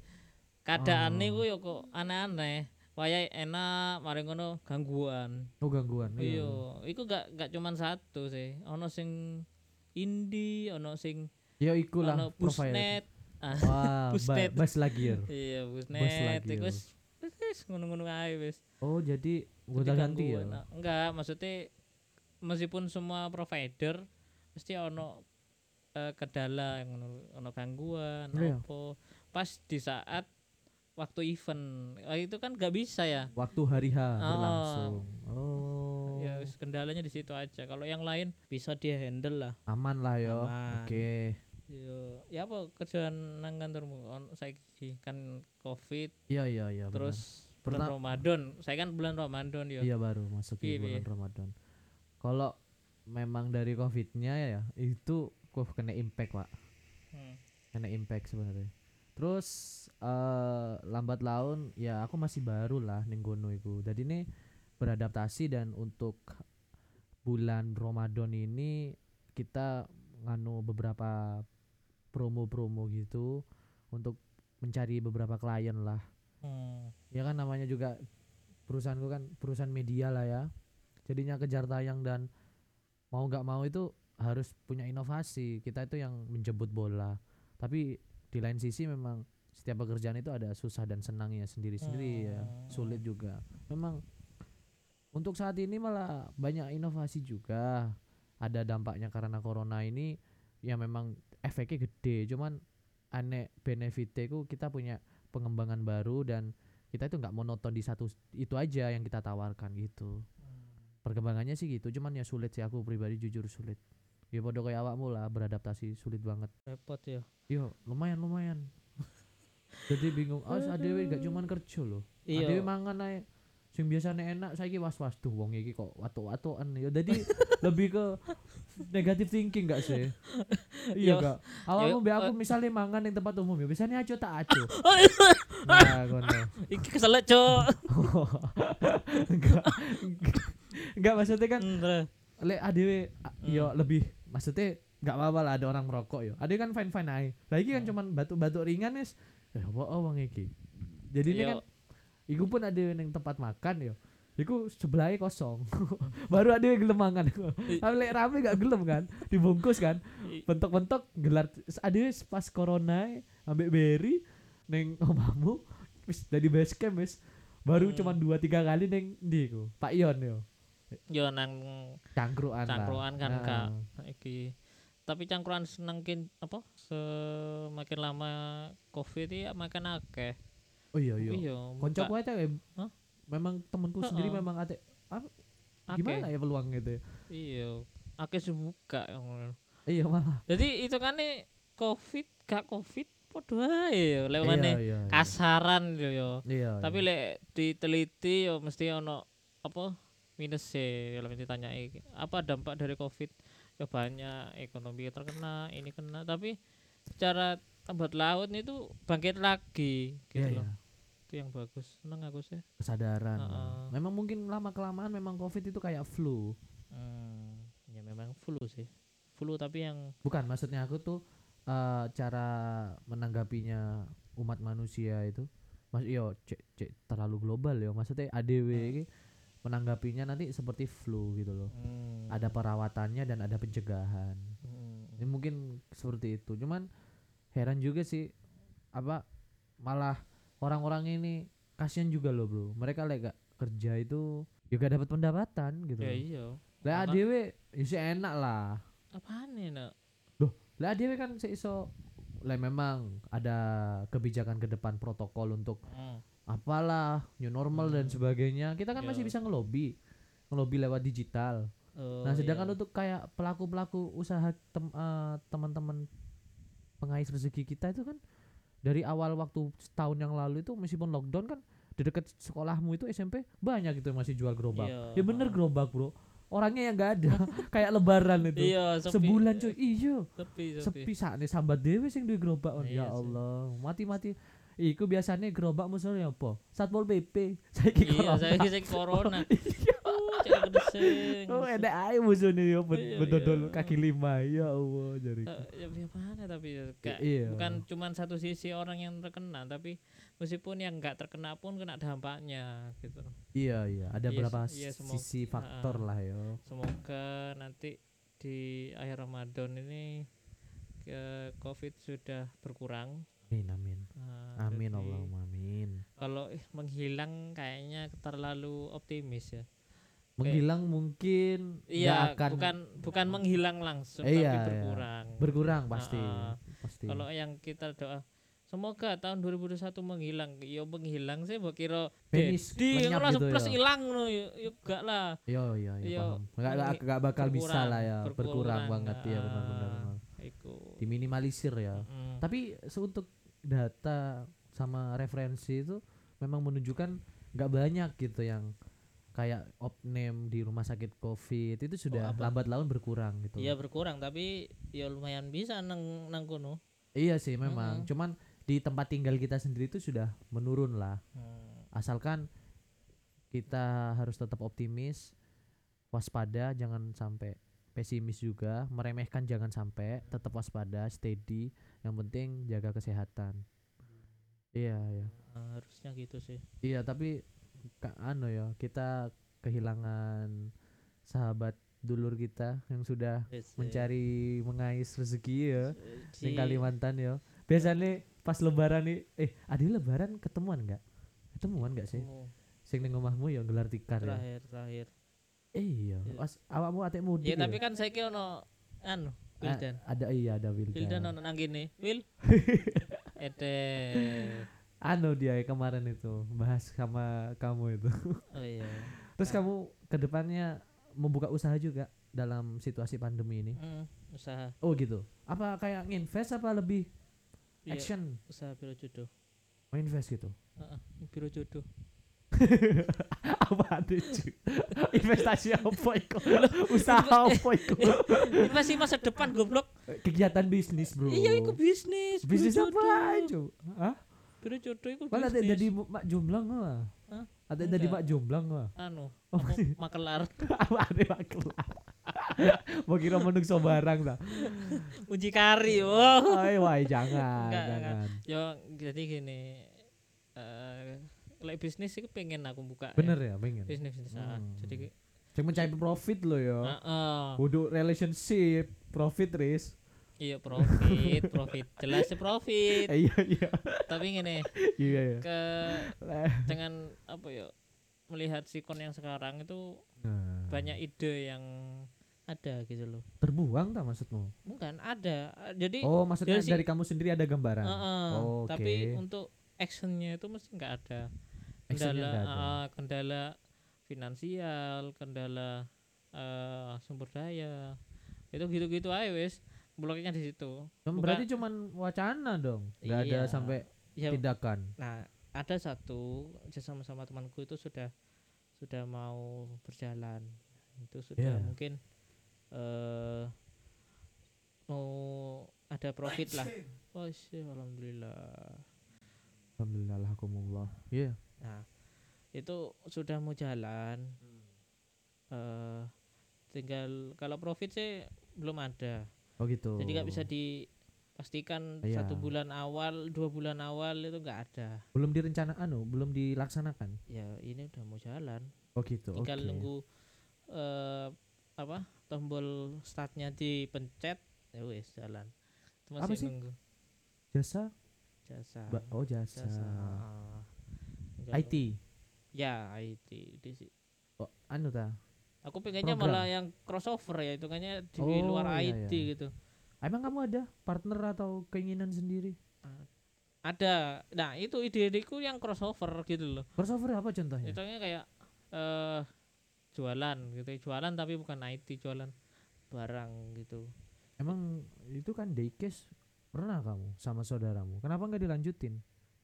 [SPEAKER 1] keadaannya
[SPEAKER 2] Oh.
[SPEAKER 1] ku ya kok aneh-aneh wayahe enak mari ngono gangguan
[SPEAKER 2] Oh gangguan.
[SPEAKER 1] iya iku gak gak cuman satu sih ono sing indie ono sing
[SPEAKER 2] Ya iku lah
[SPEAKER 1] ono
[SPEAKER 2] provider.
[SPEAKER 1] busnet ah
[SPEAKER 2] Wah, ba (laughs)
[SPEAKER 1] Busnet.
[SPEAKER 2] bas lagi ya.
[SPEAKER 1] iya
[SPEAKER 2] ya.
[SPEAKER 1] wis wis ngono-ngono ae wis
[SPEAKER 2] Oh, jadi gonta ganti ya.
[SPEAKER 1] Nah, enggak maksudnya meskipun semua provider mesti ono eh, kendala yang ono, ono gangguan
[SPEAKER 2] Iya.
[SPEAKER 1] apa pas di saat waktu event Ah, itu kan gak bisa ya
[SPEAKER 2] Waktu hari H
[SPEAKER 1] Oh.
[SPEAKER 2] berlangsung. Oh.
[SPEAKER 1] ya kendalanya di situ aja kalau yang lain bisa dia handle lah
[SPEAKER 2] Aman lah yo. Oke.
[SPEAKER 1] Yo, ya apa kerjaan nang kantormu on saiki kan covid
[SPEAKER 2] Iya iya iya. benar.
[SPEAKER 1] terus bulan Ramadan saya kan bulan Ramadan yo
[SPEAKER 2] Iya baru masuk
[SPEAKER 1] Piye,
[SPEAKER 2] di bulan
[SPEAKER 1] piye?
[SPEAKER 2] Ramadan. Kalau memang dari covidnya ya itu kok kena impact pak,
[SPEAKER 1] Hmm.
[SPEAKER 2] kena impact sebenarnya. Terus eh lambat laun ya aku masih baru lah ning kono iku. Jadi ini beradaptasi dan untuk bulan Ramadan ini kita nganu beberapa promo-promo gitu untuk mencari beberapa klien lah
[SPEAKER 1] Hmm.
[SPEAKER 2] ya kan namanya juga perusahaanku kan perusahaan media lah ya jadinya kejar tayang dan mau nggak mau itu harus punya inovasi kita itu yang menjemput bola tapi di lain sisi memang setiap pekerjaan itu ada susah dan senangnya sendiri-sendiri ya
[SPEAKER 1] Hmm.
[SPEAKER 2] sulit juga. Memang untuk saat ini malah banyak inovasi juga. Ada dampaknya karena corona ini ya memang efeknya gede. Cuman aneh benefitnya ku kita punya pengembangan baru dan kita itu nggak monoton di satu itu aja yang kita tawarkan gitu. Perkembangannya sih gitu cuman ya sulit sih. Aku pribadi jujur sulit ya podo kayak awakmu lah beradaptasi sulit banget.
[SPEAKER 1] Repot ya.
[SPEAKER 2] Yo lumayan lumayan. (laughs) Jadi bingung oh adewe gak cuman kerja loh.
[SPEAKER 1] Iya.
[SPEAKER 2] Adewe mangan ae. Sing biasanya enak saiki was-was. Tuh wong iki kok watu-watuan ya. Jadi (laughs) lebih ke negatif thinking gak sih? (laughs) Iya
[SPEAKER 1] Yo,
[SPEAKER 2] gak? Awakmu
[SPEAKER 1] yo,
[SPEAKER 2] be aku misalnya mangan di tempat umum ya biasanya aco tak aco
[SPEAKER 1] Oh, iya.
[SPEAKER 2] nah ngono.
[SPEAKER 1] Iki kesel cok
[SPEAKER 2] enggak. Enggak maksudnya kan lek adewe yo lebih maksudnya nggak apa-apa lah ada orang merokok yo. Adewe kan fine fine aja lagi kan
[SPEAKER 1] Hmm.
[SPEAKER 2] cuman batuk-batuk ringan wis eh apa oh iki? Jadi ini
[SPEAKER 1] Yo,
[SPEAKER 2] kan iku pun ada yang tempat makan yo. Iku sebelahnya kosong. (laughs) Baru ada yang gelem mangan tapi lek rame gak gelem kan dibungkus kan. Bentok-bentok gelar ada pas corona ambek beri neng omamu wis dari base camp wis. Baru
[SPEAKER 1] Hmm.
[SPEAKER 2] cuman dua tiga kali neng di ku Pak Ion yo
[SPEAKER 1] yo nang
[SPEAKER 2] cangkruan.
[SPEAKER 1] Cangkruan kan,
[SPEAKER 2] Nah,
[SPEAKER 1] Kak. iki tapi cangkruan senengkin apa semakin lama covid ya makin akeh
[SPEAKER 2] oh iya iya
[SPEAKER 1] iya
[SPEAKER 2] konco kuwi
[SPEAKER 1] Hah?
[SPEAKER 2] memang temenku sendiri
[SPEAKER 1] Heeh.
[SPEAKER 2] memang ate
[SPEAKER 1] akeh.
[SPEAKER 2] gimana ya peluang gitu
[SPEAKER 1] iya akeh sing buka ngono.
[SPEAKER 2] iya malah
[SPEAKER 1] jadi itu kan nih covid gak covid podo ae lek
[SPEAKER 2] iya, iya, iya.
[SPEAKER 1] kasaran yo yo
[SPEAKER 2] iya
[SPEAKER 1] tapi
[SPEAKER 2] iya.
[SPEAKER 1] lek diteliti yo mesti ono apa minus sih kalau ditanyai apa dampak dari covid? Ya banyak ekonomi terkena ini kena. Tapi secara lambat laut itu bangkit lagi gitu
[SPEAKER 2] iya,
[SPEAKER 1] loh.
[SPEAKER 2] iya.
[SPEAKER 1] itu yang bagus. Seneng aku sih.
[SPEAKER 2] Kesadaran.
[SPEAKER 1] Heeh.
[SPEAKER 2] memang mungkin lama kelamaan memang covid itu kayak flu.
[SPEAKER 1] Hmm, ya memang flu sih. Flu tapi yang
[SPEAKER 2] bukan maksudnya aku tuh eh, cara menanggapinya umat manusia itu mas yo cek cek terlalu global ya maksudnya ADW
[SPEAKER 1] Hmm.
[SPEAKER 2] Menanggapinya nanti seperti flu gitu loh.
[SPEAKER 1] Hmm,
[SPEAKER 2] ada perawatannya dan ada pencegahan.
[SPEAKER 1] Hmm,
[SPEAKER 2] ini mungkin seperti itu. Cuman heran juga sih apa malah orang-orang ini kasihan juga loh bro. Mereka gak kerja itu juga dapat pendapatan gitu
[SPEAKER 1] ya
[SPEAKER 2] loh.
[SPEAKER 1] iya?
[SPEAKER 2] ADW ya sih enak lah.
[SPEAKER 1] Apaan nih nak?
[SPEAKER 2] Lah dia kan seiso lah memang ada kebijakan ke depan protokol untuk
[SPEAKER 1] hmm.
[SPEAKER 2] Apalah new normal dan
[SPEAKER 1] Hmm.
[SPEAKER 2] sebagainya. Kita kan masih
[SPEAKER 1] Iya.
[SPEAKER 2] bisa ngelobi ngelobi lewat digital.
[SPEAKER 1] Oh,
[SPEAKER 2] nah sedangkan
[SPEAKER 1] iya.
[SPEAKER 2] untuk kayak pelaku pelaku usaha tem, eh, teman-teman pengais rezeki kita itu kan dari awal waktu setahun yang lalu itu meskipun lockdown kan di dekat sekolahmu itu SMP banyak gitu yang masih jual gerobak.
[SPEAKER 1] Iya,
[SPEAKER 2] ya bener gerobak bro. Orangnya yang nggak ada (laughs) kayak lebaran itu.
[SPEAKER 1] Iya sepi.
[SPEAKER 2] sebulan cuy. Iya.
[SPEAKER 1] Sepi sepi,
[SPEAKER 2] sepi sakne sambat dhewe sing duwe gerobak. Ya
[SPEAKER 1] Iya sih.
[SPEAKER 2] Allah mati-mati iku biasanya gerobak musuhnya apa? Satpol pp (laughs) saiki
[SPEAKER 1] iya
[SPEAKER 2] corona.
[SPEAKER 1] Saya kisah corona
[SPEAKER 2] oh enak ae musuhnya ya ben-
[SPEAKER 1] Iya,
[SPEAKER 2] bedodol
[SPEAKER 1] iya.
[SPEAKER 2] kaki lima. Ya Allah jadi
[SPEAKER 1] Eh, ya gimana tapi ya,
[SPEAKER 2] iya.
[SPEAKER 1] bukan cuman satu sisi orang yang terkena tapi meskipun yang nggak terkena pun kena dampaknya gitu.
[SPEAKER 2] Iya iya. Ada
[SPEAKER 1] Iya,
[SPEAKER 2] berapa
[SPEAKER 1] iya,
[SPEAKER 2] sisi faktor lah ya.
[SPEAKER 1] Semoga nanti di akhir Ramadan ini ke covid sudah berkurang
[SPEAKER 2] amin amin.
[SPEAKER 1] Nah,
[SPEAKER 2] amin Allahumma amin.
[SPEAKER 1] kalau eh, menghilang kayaknya terlalu optimis ya.
[SPEAKER 2] Menghilang mungkin nggak
[SPEAKER 1] iya
[SPEAKER 2] akan
[SPEAKER 1] bukan bukan menghilang langsung
[SPEAKER 2] Iya,
[SPEAKER 1] tapi
[SPEAKER 2] iya.
[SPEAKER 1] berkurang.
[SPEAKER 2] Berkurang pasti
[SPEAKER 1] Ha-ha.
[SPEAKER 2] pasti.
[SPEAKER 1] Kalau yang kita doa semoga tahun 2021 menghilang. Ya menghilang sih mbok kira
[SPEAKER 2] Finish,
[SPEAKER 1] di langsung
[SPEAKER 2] gitu
[SPEAKER 1] plus hilang ya ya enggak lah.
[SPEAKER 2] Iya iya iya
[SPEAKER 1] Iya,
[SPEAKER 2] paham.
[SPEAKER 1] Mengi-
[SPEAKER 2] nggak bakal bisa
[SPEAKER 1] berkurang,
[SPEAKER 2] lah ya berkurang,
[SPEAKER 1] berkurang,
[SPEAKER 2] banget ya benar benar benar.
[SPEAKER 1] iku.
[SPEAKER 2] Diminimalisir ya.
[SPEAKER 1] Mm.
[SPEAKER 2] tapi untuk data sama referensi itu memang menunjukkan nggak banyak gitu yang kayak opname di rumah sakit covid itu sudah
[SPEAKER 1] apa?
[SPEAKER 2] lambat laun berkurang gitu
[SPEAKER 1] iya berkurang tapi ya lumayan bisa nang nang kono
[SPEAKER 2] iya sih memang
[SPEAKER 1] Mm-mm.
[SPEAKER 2] cuman di tempat tinggal kita sendiri itu sudah menurun lah
[SPEAKER 1] Hmm.
[SPEAKER 2] asalkan kita harus tetap optimis waspada jangan sampai pesimis juga meremehkan jangan sampai tetap waspada steady yang penting jaga kesehatan. Iya
[SPEAKER 1] Nah, harusnya gitu sih.
[SPEAKER 2] Iya tapi ka, anu ya kita kehilangan sahabat dulur kita yang sudah
[SPEAKER 1] Wis,
[SPEAKER 2] mencari mengais rezeki ya
[SPEAKER 1] eh,
[SPEAKER 2] di Kalimantan ya. Biasanya pas lebaran nih eh ada lebaran ketemuan nggak? Ketemuan nggak sih?
[SPEAKER 1] Oh,
[SPEAKER 2] sing ning omahmu ya gelar tikar ya.
[SPEAKER 1] terakhir terakhir.
[SPEAKER 2] Iya,
[SPEAKER 1] Iya.
[SPEAKER 2] pas awakmu ate mudik.
[SPEAKER 1] ya
[SPEAKER 2] ya?
[SPEAKER 1] tapi kan saya ono anu
[SPEAKER 2] A-
[SPEAKER 1] Wildan
[SPEAKER 2] ada iya ada Wildan.
[SPEAKER 1] Wildan ono nang kene Wil (laughs) ete
[SPEAKER 2] Anu dia kemarin itu bahas sama kamu itu. (laughs)
[SPEAKER 1] oh iya
[SPEAKER 2] Terus
[SPEAKER 1] Ah.
[SPEAKER 2] kamu ke depannya membuka usaha juga dalam situasi pandemi ini.
[SPEAKER 1] Hmm, usaha
[SPEAKER 2] Oh gitu. Apa kayak nginvest apa lebih
[SPEAKER 1] Iya,
[SPEAKER 2] action?
[SPEAKER 1] usaha biro jodoh
[SPEAKER 2] Oh, invest gitu.
[SPEAKER 1] Heeh, biro jodoh (laughs)
[SPEAKER 2] apa cu? Investasi apa itu? usaha apa itu?
[SPEAKER 1] investasi masa depan goblok
[SPEAKER 2] Kegiatan bisnis, Bro.
[SPEAKER 1] iya itu bisnis
[SPEAKER 2] Bisnis apa, Cu? Hah?
[SPEAKER 1] biro jodoh itu
[SPEAKER 2] Malah ada jadi mak jomblang lah. Ada jadi mak jomblang lah.
[SPEAKER 1] anu
[SPEAKER 2] Oh,
[SPEAKER 1] makelar (laughs)
[SPEAKER 2] Apa ada mak kelar? (laughs) Mau kira menungso barang dah.
[SPEAKER 1] uji kari oh
[SPEAKER 2] wah, jangan,
[SPEAKER 1] Enggak,
[SPEAKER 2] jangan.
[SPEAKER 1] yo jadi gini eh like bisnis itu pengen aku buka
[SPEAKER 2] Bener ya, pengen.
[SPEAKER 1] bisnis bisnis ah.
[SPEAKER 2] Hmm.
[SPEAKER 1] jadi
[SPEAKER 2] Cuma mencari profit lo ya.
[SPEAKER 1] Heeh.
[SPEAKER 2] Kudu relationship, profit ris.
[SPEAKER 1] iya profit profit jelas sih profit
[SPEAKER 2] Eh, (laughs) iya iya.
[SPEAKER 1] tapi gini
[SPEAKER 2] Iya iya.
[SPEAKER 1] ke dengan apa ya melihat sikon yang sekarang itu
[SPEAKER 2] Nah,
[SPEAKER 1] banyak ide yang ada gitu loh
[SPEAKER 2] terbuang tak maksudmu?
[SPEAKER 1] bukan ada jadi
[SPEAKER 2] Oh, maksudnya
[SPEAKER 1] dari si-
[SPEAKER 2] dari kamu sendiri ada gambaran.
[SPEAKER 1] Heeh,
[SPEAKER 2] Oh, oke.
[SPEAKER 1] tapi untuk actionnya itu mesti nggak ada kendala
[SPEAKER 2] ada.
[SPEAKER 1] ah, kendala finansial kendala eh, sumber daya itu gitu-gitu aja wes bloknya di situ
[SPEAKER 2] Cuma
[SPEAKER 1] bukan-
[SPEAKER 2] Berarti cuman wacana dong. Nggak ada
[SPEAKER 1] Iya.
[SPEAKER 2] sampai
[SPEAKER 1] ya
[SPEAKER 2] tindakan.
[SPEAKER 1] nah ada satu sama sama temanku itu sudah sudah mau berjalan itu sudah
[SPEAKER 2] Iya.
[SPEAKER 1] mungkin eh mau ada profit lah oh sih alhamdulillah
[SPEAKER 2] Alhamdulillah alhamdulillah. Iya.
[SPEAKER 1] Nah, itu sudah mau jalan. eh tinggal kalau profit sih belum ada.
[SPEAKER 2] Oh gitu.
[SPEAKER 1] Jadi nggak bisa dipastikan
[SPEAKER 2] Iya.
[SPEAKER 1] satu bulan awal, dua bulan awal itu nggak ada.
[SPEAKER 2] belum direncana anu, belum dilaksanakan.
[SPEAKER 1] Ya ini udah mau jalan.
[SPEAKER 2] Oh gitu.
[SPEAKER 1] Tinggal
[SPEAKER 2] Oke.
[SPEAKER 1] nunggu eh apa tombol startnya dipencet, ya wes jalan. Itu
[SPEAKER 2] Apa
[SPEAKER 1] masih
[SPEAKER 2] sih?
[SPEAKER 1] nunggu
[SPEAKER 2] Jasa?
[SPEAKER 1] jasa.
[SPEAKER 2] Ba- oh jasa.
[SPEAKER 1] jasa. ah.
[SPEAKER 2] IT.
[SPEAKER 1] nunggu- Ya IT di
[SPEAKER 2] Oh, anu ta.
[SPEAKER 1] Aku pengennya
[SPEAKER 2] Program.
[SPEAKER 1] malah yang crossover ya, itu kayaknya di
[SPEAKER 2] Oh,
[SPEAKER 1] luar
[SPEAKER 2] iya,
[SPEAKER 1] IT
[SPEAKER 2] iya.
[SPEAKER 1] gitu.
[SPEAKER 2] Emang kamu ada partner atau keinginan sendiri?
[SPEAKER 1] Ada. Nah, itu ide-ideku yang crossover gitu loh.
[SPEAKER 2] Crossover apa contohnya?
[SPEAKER 1] Itu kayak eh jualan gitu, jualan tapi bukan IT, jualan barang gitu.
[SPEAKER 2] Emang itu kan daycase pernah kamu sama saudaramu? Kenapa nggak dilanjutin?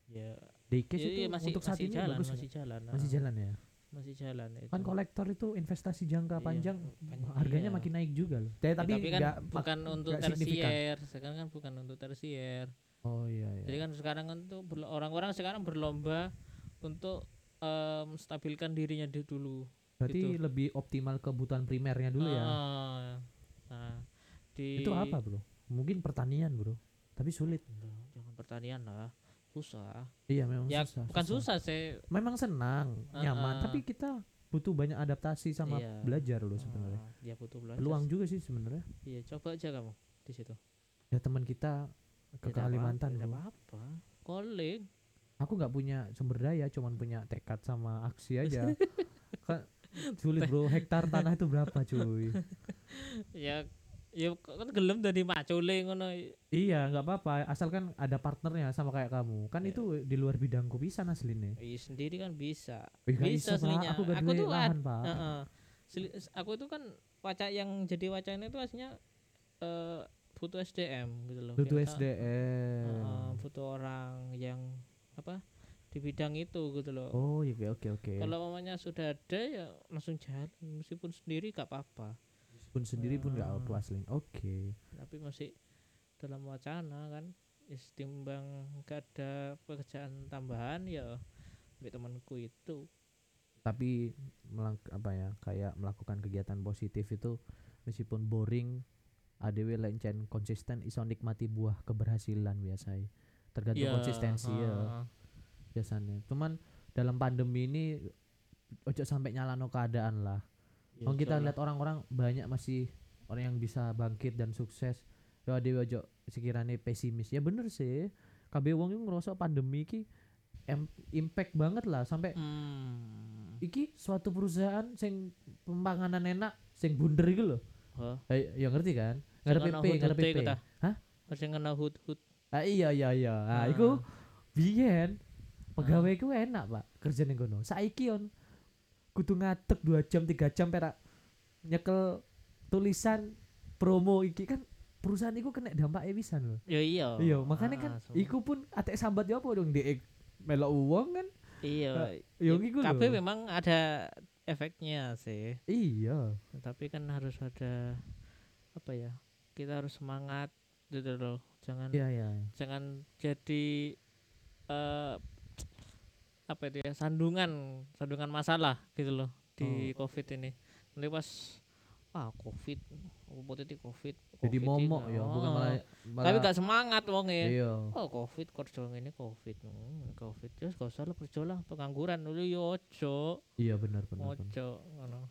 [SPEAKER 1] Ya,
[SPEAKER 2] Daycase
[SPEAKER 1] iya,
[SPEAKER 2] itu
[SPEAKER 1] iya, masih
[SPEAKER 2] untuk saat
[SPEAKER 1] masih
[SPEAKER 2] ini
[SPEAKER 1] jalan,
[SPEAKER 2] bagus
[SPEAKER 1] masih jalan.
[SPEAKER 2] masih
[SPEAKER 1] ah,
[SPEAKER 2] jalan ya.
[SPEAKER 1] Masih jalan itu.
[SPEAKER 2] Kan kolektor itu investasi jangka
[SPEAKER 1] Iya,
[SPEAKER 2] panjang
[SPEAKER 1] pan-
[SPEAKER 2] harganya
[SPEAKER 1] iya.
[SPEAKER 2] makin naik juga loh. Eh,
[SPEAKER 1] Ya,
[SPEAKER 2] tapi,
[SPEAKER 1] tapi kan
[SPEAKER 2] nggak-
[SPEAKER 1] bukan untuk tersier, sekarang kan bukan untuk tersier.
[SPEAKER 2] Oh iya iya.
[SPEAKER 1] Jadi kan sekarang kan tuh berlo- orang-orang sekarang berlomba untuk em, stabilkan dirinya di- dulu.
[SPEAKER 2] Berarti
[SPEAKER 1] gitu.
[SPEAKER 2] lebih optimal kebutuhan primernya dulu ya.
[SPEAKER 1] Ah, Nah, di
[SPEAKER 2] Itu apa, Bro? Mungkin pertanian, Bro. Tapi sulit.
[SPEAKER 1] Jangan pertanian lah, susah.
[SPEAKER 2] Iya, memang
[SPEAKER 1] Ya
[SPEAKER 2] susah.
[SPEAKER 1] bukan susah sih.
[SPEAKER 2] Memang senang,
[SPEAKER 1] Ah,
[SPEAKER 2] nyaman, tapi kita butuh banyak adaptasi sama
[SPEAKER 1] Iya.
[SPEAKER 2] belajar loh sebenarnya.
[SPEAKER 1] Ah, dia butuh belajar.
[SPEAKER 2] Peluang juga sih sebenarnya.
[SPEAKER 1] Iya, coba aja kamu di situ.
[SPEAKER 2] Ya teman kita ke
[SPEAKER 1] Tidak
[SPEAKER 2] Kalimantan,
[SPEAKER 1] apa-apa, tidak apa-apa. Calling.
[SPEAKER 2] Aku nggak punya sumber daya, cuman punya tekad sama aksi aja. (laughs) kan sulit, Bro. Hektar tanah itu berapa, cuy?
[SPEAKER 1] Ya ya kan gelem dari macule ngono.
[SPEAKER 2] Iya, nggak apa-apa, asalkan ada partnernya sama kayak kamu. Kan
[SPEAKER 1] Iya.
[SPEAKER 2] itu di luar bidangku bisa aslinya.
[SPEAKER 1] Iya sendiri kan bisa. Bisa
[SPEAKER 2] Pak.
[SPEAKER 1] aslinya.
[SPEAKER 2] Aku
[SPEAKER 1] Aku tuh
[SPEAKER 2] lahan, Pak.
[SPEAKER 1] Heeh. Seli- aku itu kan waca yang jadi wacana itu aslinya eh butuh SDM gitu loh.
[SPEAKER 2] Butuh
[SPEAKER 1] Kita-
[SPEAKER 2] SDM.
[SPEAKER 1] Heeh, butuh orang yang apa di bidang itu gitu loh.
[SPEAKER 2] Oh, iya oke oke.
[SPEAKER 1] Kalau mamanya sudah ada ya langsung jalan meskipun sendiri gak apa-apa.
[SPEAKER 2] Pun sendiri pun nggak
[SPEAKER 1] Ah.
[SPEAKER 2] apa asli. Oke.
[SPEAKER 1] Tapi masih dalam wacana kan. Is timbang gak ada pekerjaan tambahan ya ambil temanku itu.
[SPEAKER 2] Tapi melang- apa ya kayak melakukan kegiatan positif itu meskipun boring ADW lencen konsisten iso nikmati buah keberhasilan biasanya. Tergantung
[SPEAKER 1] Ya,
[SPEAKER 2] konsistensi ya
[SPEAKER 1] heeh.
[SPEAKER 2] biasanya. Cuman dalam pandemi ini ojo sampai nyalano keadaan lah.
[SPEAKER 1] Ya,
[SPEAKER 2] Kalau kita lihat orang-orang banyak masih orang yang bisa bangkit dan sukses. Ya dewe ojo sekiranya pesimis. Ya bener sih. KB wong itu ngerasa pandemi ki impact banget lah sampai
[SPEAKER 1] Hmm.
[SPEAKER 2] iki suatu perusahaan sing pempanganan enak sing bunder iku lho.
[SPEAKER 1] Oh.
[SPEAKER 2] Eh, ya ngerti kan? Ada
[SPEAKER 1] kena
[SPEAKER 2] PP, ada
[SPEAKER 1] hut-hute
[SPEAKER 2] PP. Hah?
[SPEAKER 1] Sing kena hut-hut.
[SPEAKER 2] Ah iya iya iya. Ah,
[SPEAKER 1] Ah.
[SPEAKER 2] iku biyen pegawai iku enak, Pak. Kerja ning kono. Saiki on kudu ngatek 2 jam 3 jam perak nyekel tulisan promo iki kan perusahaan iku kena dampak pisan lho.
[SPEAKER 1] Ya iya.
[SPEAKER 2] Iya, makanya kan
[SPEAKER 1] Ah, so-
[SPEAKER 2] iku pun atek sambat ya apa dong dhek melok uang kan.
[SPEAKER 1] Iya.
[SPEAKER 2] Ya iku
[SPEAKER 1] Kabeh
[SPEAKER 2] lho.
[SPEAKER 1] memang ada efeknya sih.
[SPEAKER 2] Iya.
[SPEAKER 1] Tapi kan harus ada apa ya? Kita harus semangat gitu loh. Jangan
[SPEAKER 2] Iya iya.
[SPEAKER 1] jangan jadi eh apa itu ya sandungan sandungan masalah gitu loh di
[SPEAKER 2] Oh.
[SPEAKER 1] covid ini nanti pas ah covid positif covid
[SPEAKER 2] Jadi momok ya,
[SPEAKER 1] oh.
[SPEAKER 2] bukan malah, malah
[SPEAKER 1] tapi gak semangat wong ya
[SPEAKER 2] Iya.
[SPEAKER 1] oh covid kerja ini covid hmm, covid terus gak usah lah kerja lah pengangguran dulu yo ojo
[SPEAKER 2] Iya benar benar.
[SPEAKER 1] ojo ngono.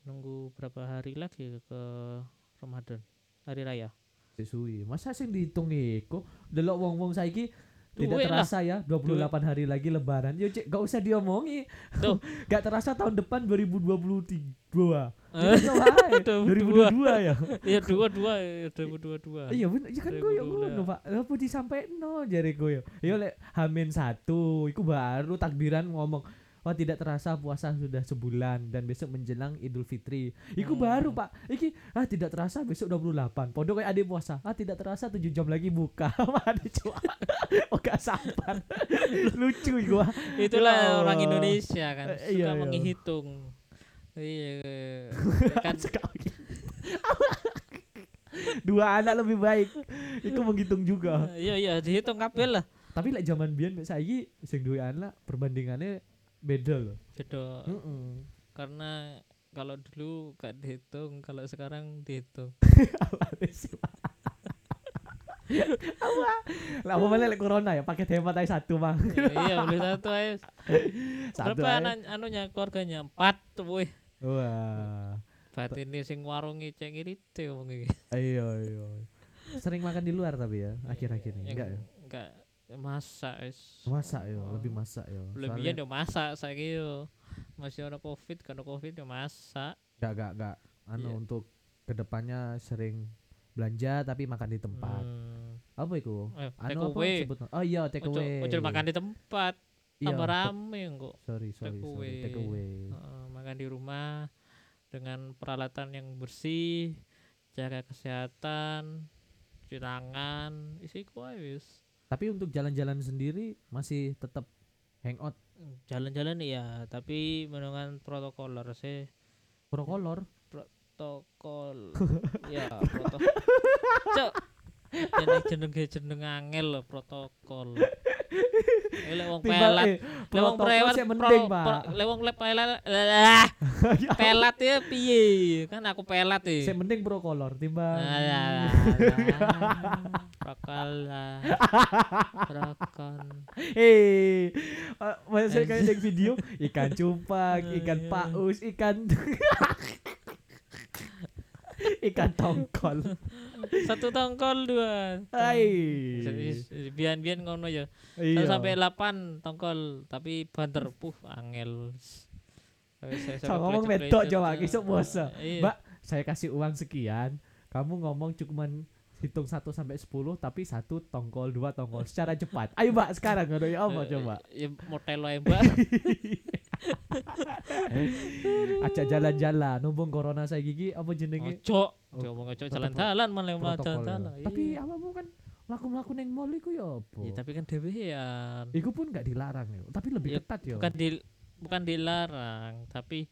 [SPEAKER 1] nunggu berapa hari lagi ke Ramadan hari raya
[SPEAKER 2] Sesuai. Masa sing dihitung iku delok wong-wong saiki tidak
[SPEAKER 1] lah.
[SPEAKER 2] terasa ya 28 hari lagi lebaran. Yo cek gak usah diomongi.
[SPEAKER 1] Tuh. (laughs)
[SPEAKER 2] gak terasa tahun depan 2023.
[SPEAKER 1] Eh,
[SPEAKER 2] Itu wae. (laughs)
[SPEAKER 1] 2022.
[SPEAKER 2] 2022 ya.
[SPEAKER 1] iya dua dua dua dua dua
[SPEAKER 2] Iya bener, ya kan gue
[SPEAKER 1] 2022.
[SPEAKER 2] ngono Pak. Apa disampaikan jare gue yo. Yo lek Hamin satu, iku baru takbiran ngomong Wah tidak terasa puasa sudah sebulan dan besok menjelang Idul Fitri. Iku
[SPEAKER 1] Hmm.
[SPEAKER 2] baru pak. Iki ah tidak terasa besok 28. Podo kayak adik puasa. Ah tidak terasa 7 jam lagi buka. (laughs) Ada cuma. oh gak sabar. (laughs) Lucu gua.
[SPEAKER 1] itulah
[SPEAKER 2] Ya
[SPEAKER 1] orang. Indonesia kan
[SPEAKER 2] Eh,
[SPEAKER 1] suka
[SPEAKER 2] iya, iya.
[SPEAKER 1] menghitung iya (laughs) kan
[SPEAKER 2] Sekali. Dua anak lebih baik. Iku menghitung juga.
[SPEAKER 1] iya iya dihitung kabel lah
[SPEAKER 2] Tapi lek zaman biyen saiki sing duwe anak perbandingannya beda loh.
[SPEAKER 1] jodoh
[SPEAKER 2] Heeh.
[SPEAKER 1] karena kalau dulu gak dihitung kalau sekarang dihitung (laughs) (laughs)
[SPEAKER 2] Apa? Lah apa mana corona ya pakai hemat aja satu bang.
[SPEAKER 1] iya beli satu aja (laughs)
[SPEAKER 2] Satu
[SPEAKER 1] berapa
[SPEAKER 2] aja.
[SPEAKER 1] anak anunya keluarganya empat wih
[SPEAKER 2] Wah.
[SPEAKER 1] bat ini sing warungi cek ngirite wong iki
[SPEAKER 2] Ayo ayo. Sering makan di luar tapi ya akhir-akhir ini
[SPEAKER 1] Yang
[SPEAKER 2] enggak ya?
[SPEAKER 1] enggak masak es
[SPEAKER 2] Masak yo,
[SPEAKER 1] Oh.
[SPEAKER 2] lebih masak yo.
[SPEAKER 1] Lebihan
[SPEAKER 2] Soalnya-
[SPEAKER 1] yo masak saiki yo. Masih ada Covid, karena Covid yo masak.
[SPEAKER 2] Enggak enggak enggak. Anu
[SPEAKER 1] Iya.
[SPEAKER 2] untuk ke depannya sering belanja tapi makan di tempat.
[SPEAKER 1] Hmm.
[SPEAKER 2] Apa itu?
[SPEAKER 1] Eh,
[SPEAKER 2] Anu apa sebutnya? Oh iya take away.
[SPEAKER 1] ojo makan di tempat.
[SPEAKER 2] Iya,
[SPEAKER 1] Tambah
[SPEAKER 2] te-
[SPEAKER 1] rame kok.
[SPEAKER 2] Sorry sorry
[SPEAKER 1] take
[SPEAKER 2] sorry.
[SPEAKER 1] away.
[SPEAKER 2] Take away.
[SPEAKER 1] Heeh, makan di rumah dengan peralatan yang bersih, jaga kesehatan, cuci tangan, isi kuai wis.
[SPEAKER 2] Tapi untuk jalan-jalan sendiri masih tetap hangout
[SPEAKER 1] Jalan-jalan iya, tapi menungan protokoler sih.
[SPEAKER 2] prokolor.
[SPEAKER 1] protokol (laughs) ya protokol cok jeneng jeneng jeneng angel loh protokol Eh, lek wong pelat
[SPEAKER 2] eh,
[SPEAKER 1] lek wong
[SPEAKER 2] protokol
[SPEAKER 1] pelat pro-
[SPEAKER 2] Pak.
[SPEAKER 1] lek wong pelat (laughs) pelat ya piye kan aku pelat ya
[SPEAKER 2] Saya mending prokolor timbang. (laughs)
[SPEAKER 1] Lah (laughs) protokol
[SPEAKER 2] Hei, uh, saya kayak video ikan cupang,
[SPEAKER 1] Eh,
[SPEAKER 2] ikan
[SPEAKER 1] iya.
[SPEAKER 2] paus, ikan (laughs) ikan tongkol.
[SPEAKER 1] satu tongkol dua
[SPEAKER 2] Hai.
[SPEAKER 1] bian bian ngono ya
[SPEAKER 2] Iya.
[SPEAKER 1] Sampai 8 tongkol tapi banter puh angel. Saya-
[SPEAKER 2] ngomong wedok
[SPEAKER 1] pelecet,
[SPEAKER 2] coba,
[SPEAKER 1] eh,
[SPEAKER 2] kisah puasa.
[SPEAKER 1] iya.
[SPEAKER 2] Mbak, saya kasih uang sekian, kamu ngomong cuman hitung 1 sampai 10 tapi satu tongkol, dua tongkol secara cepat. Ayo Mbak, sekarang ngono ya apa
[SPEAKER 1] Eh,
[SPEAKER 2] coba?
[SPEAKER 1] Ya motel wae, Mbak. (laughs)
[SPEAKER 2] Ajak jalan-jalan, numpung corona saya gigi apa jenenge?
[SPEAKER 1] Ojo. Dia ngomong ojo jalan-jalan malah
[SPEAKER 2] ya.
[SPEAKER 1] jalan-jalan.
[SPEAKER 2] Tapi
[SPEAKER 1] Iya.
[SPEAKER 2] apa kan mlaku-mlaku ning mall iku ya apa?
[SPEAKER 1] Ya, tapi kan dhewean.
[SPEAKER 2] Iku pun gak dilarang ya, tapi lebih
[SPEAKER 1] Ya,
[SPEAKER 2] ketat ya.
[SPEAKER 1] Bukan di bukan dilarang, tapi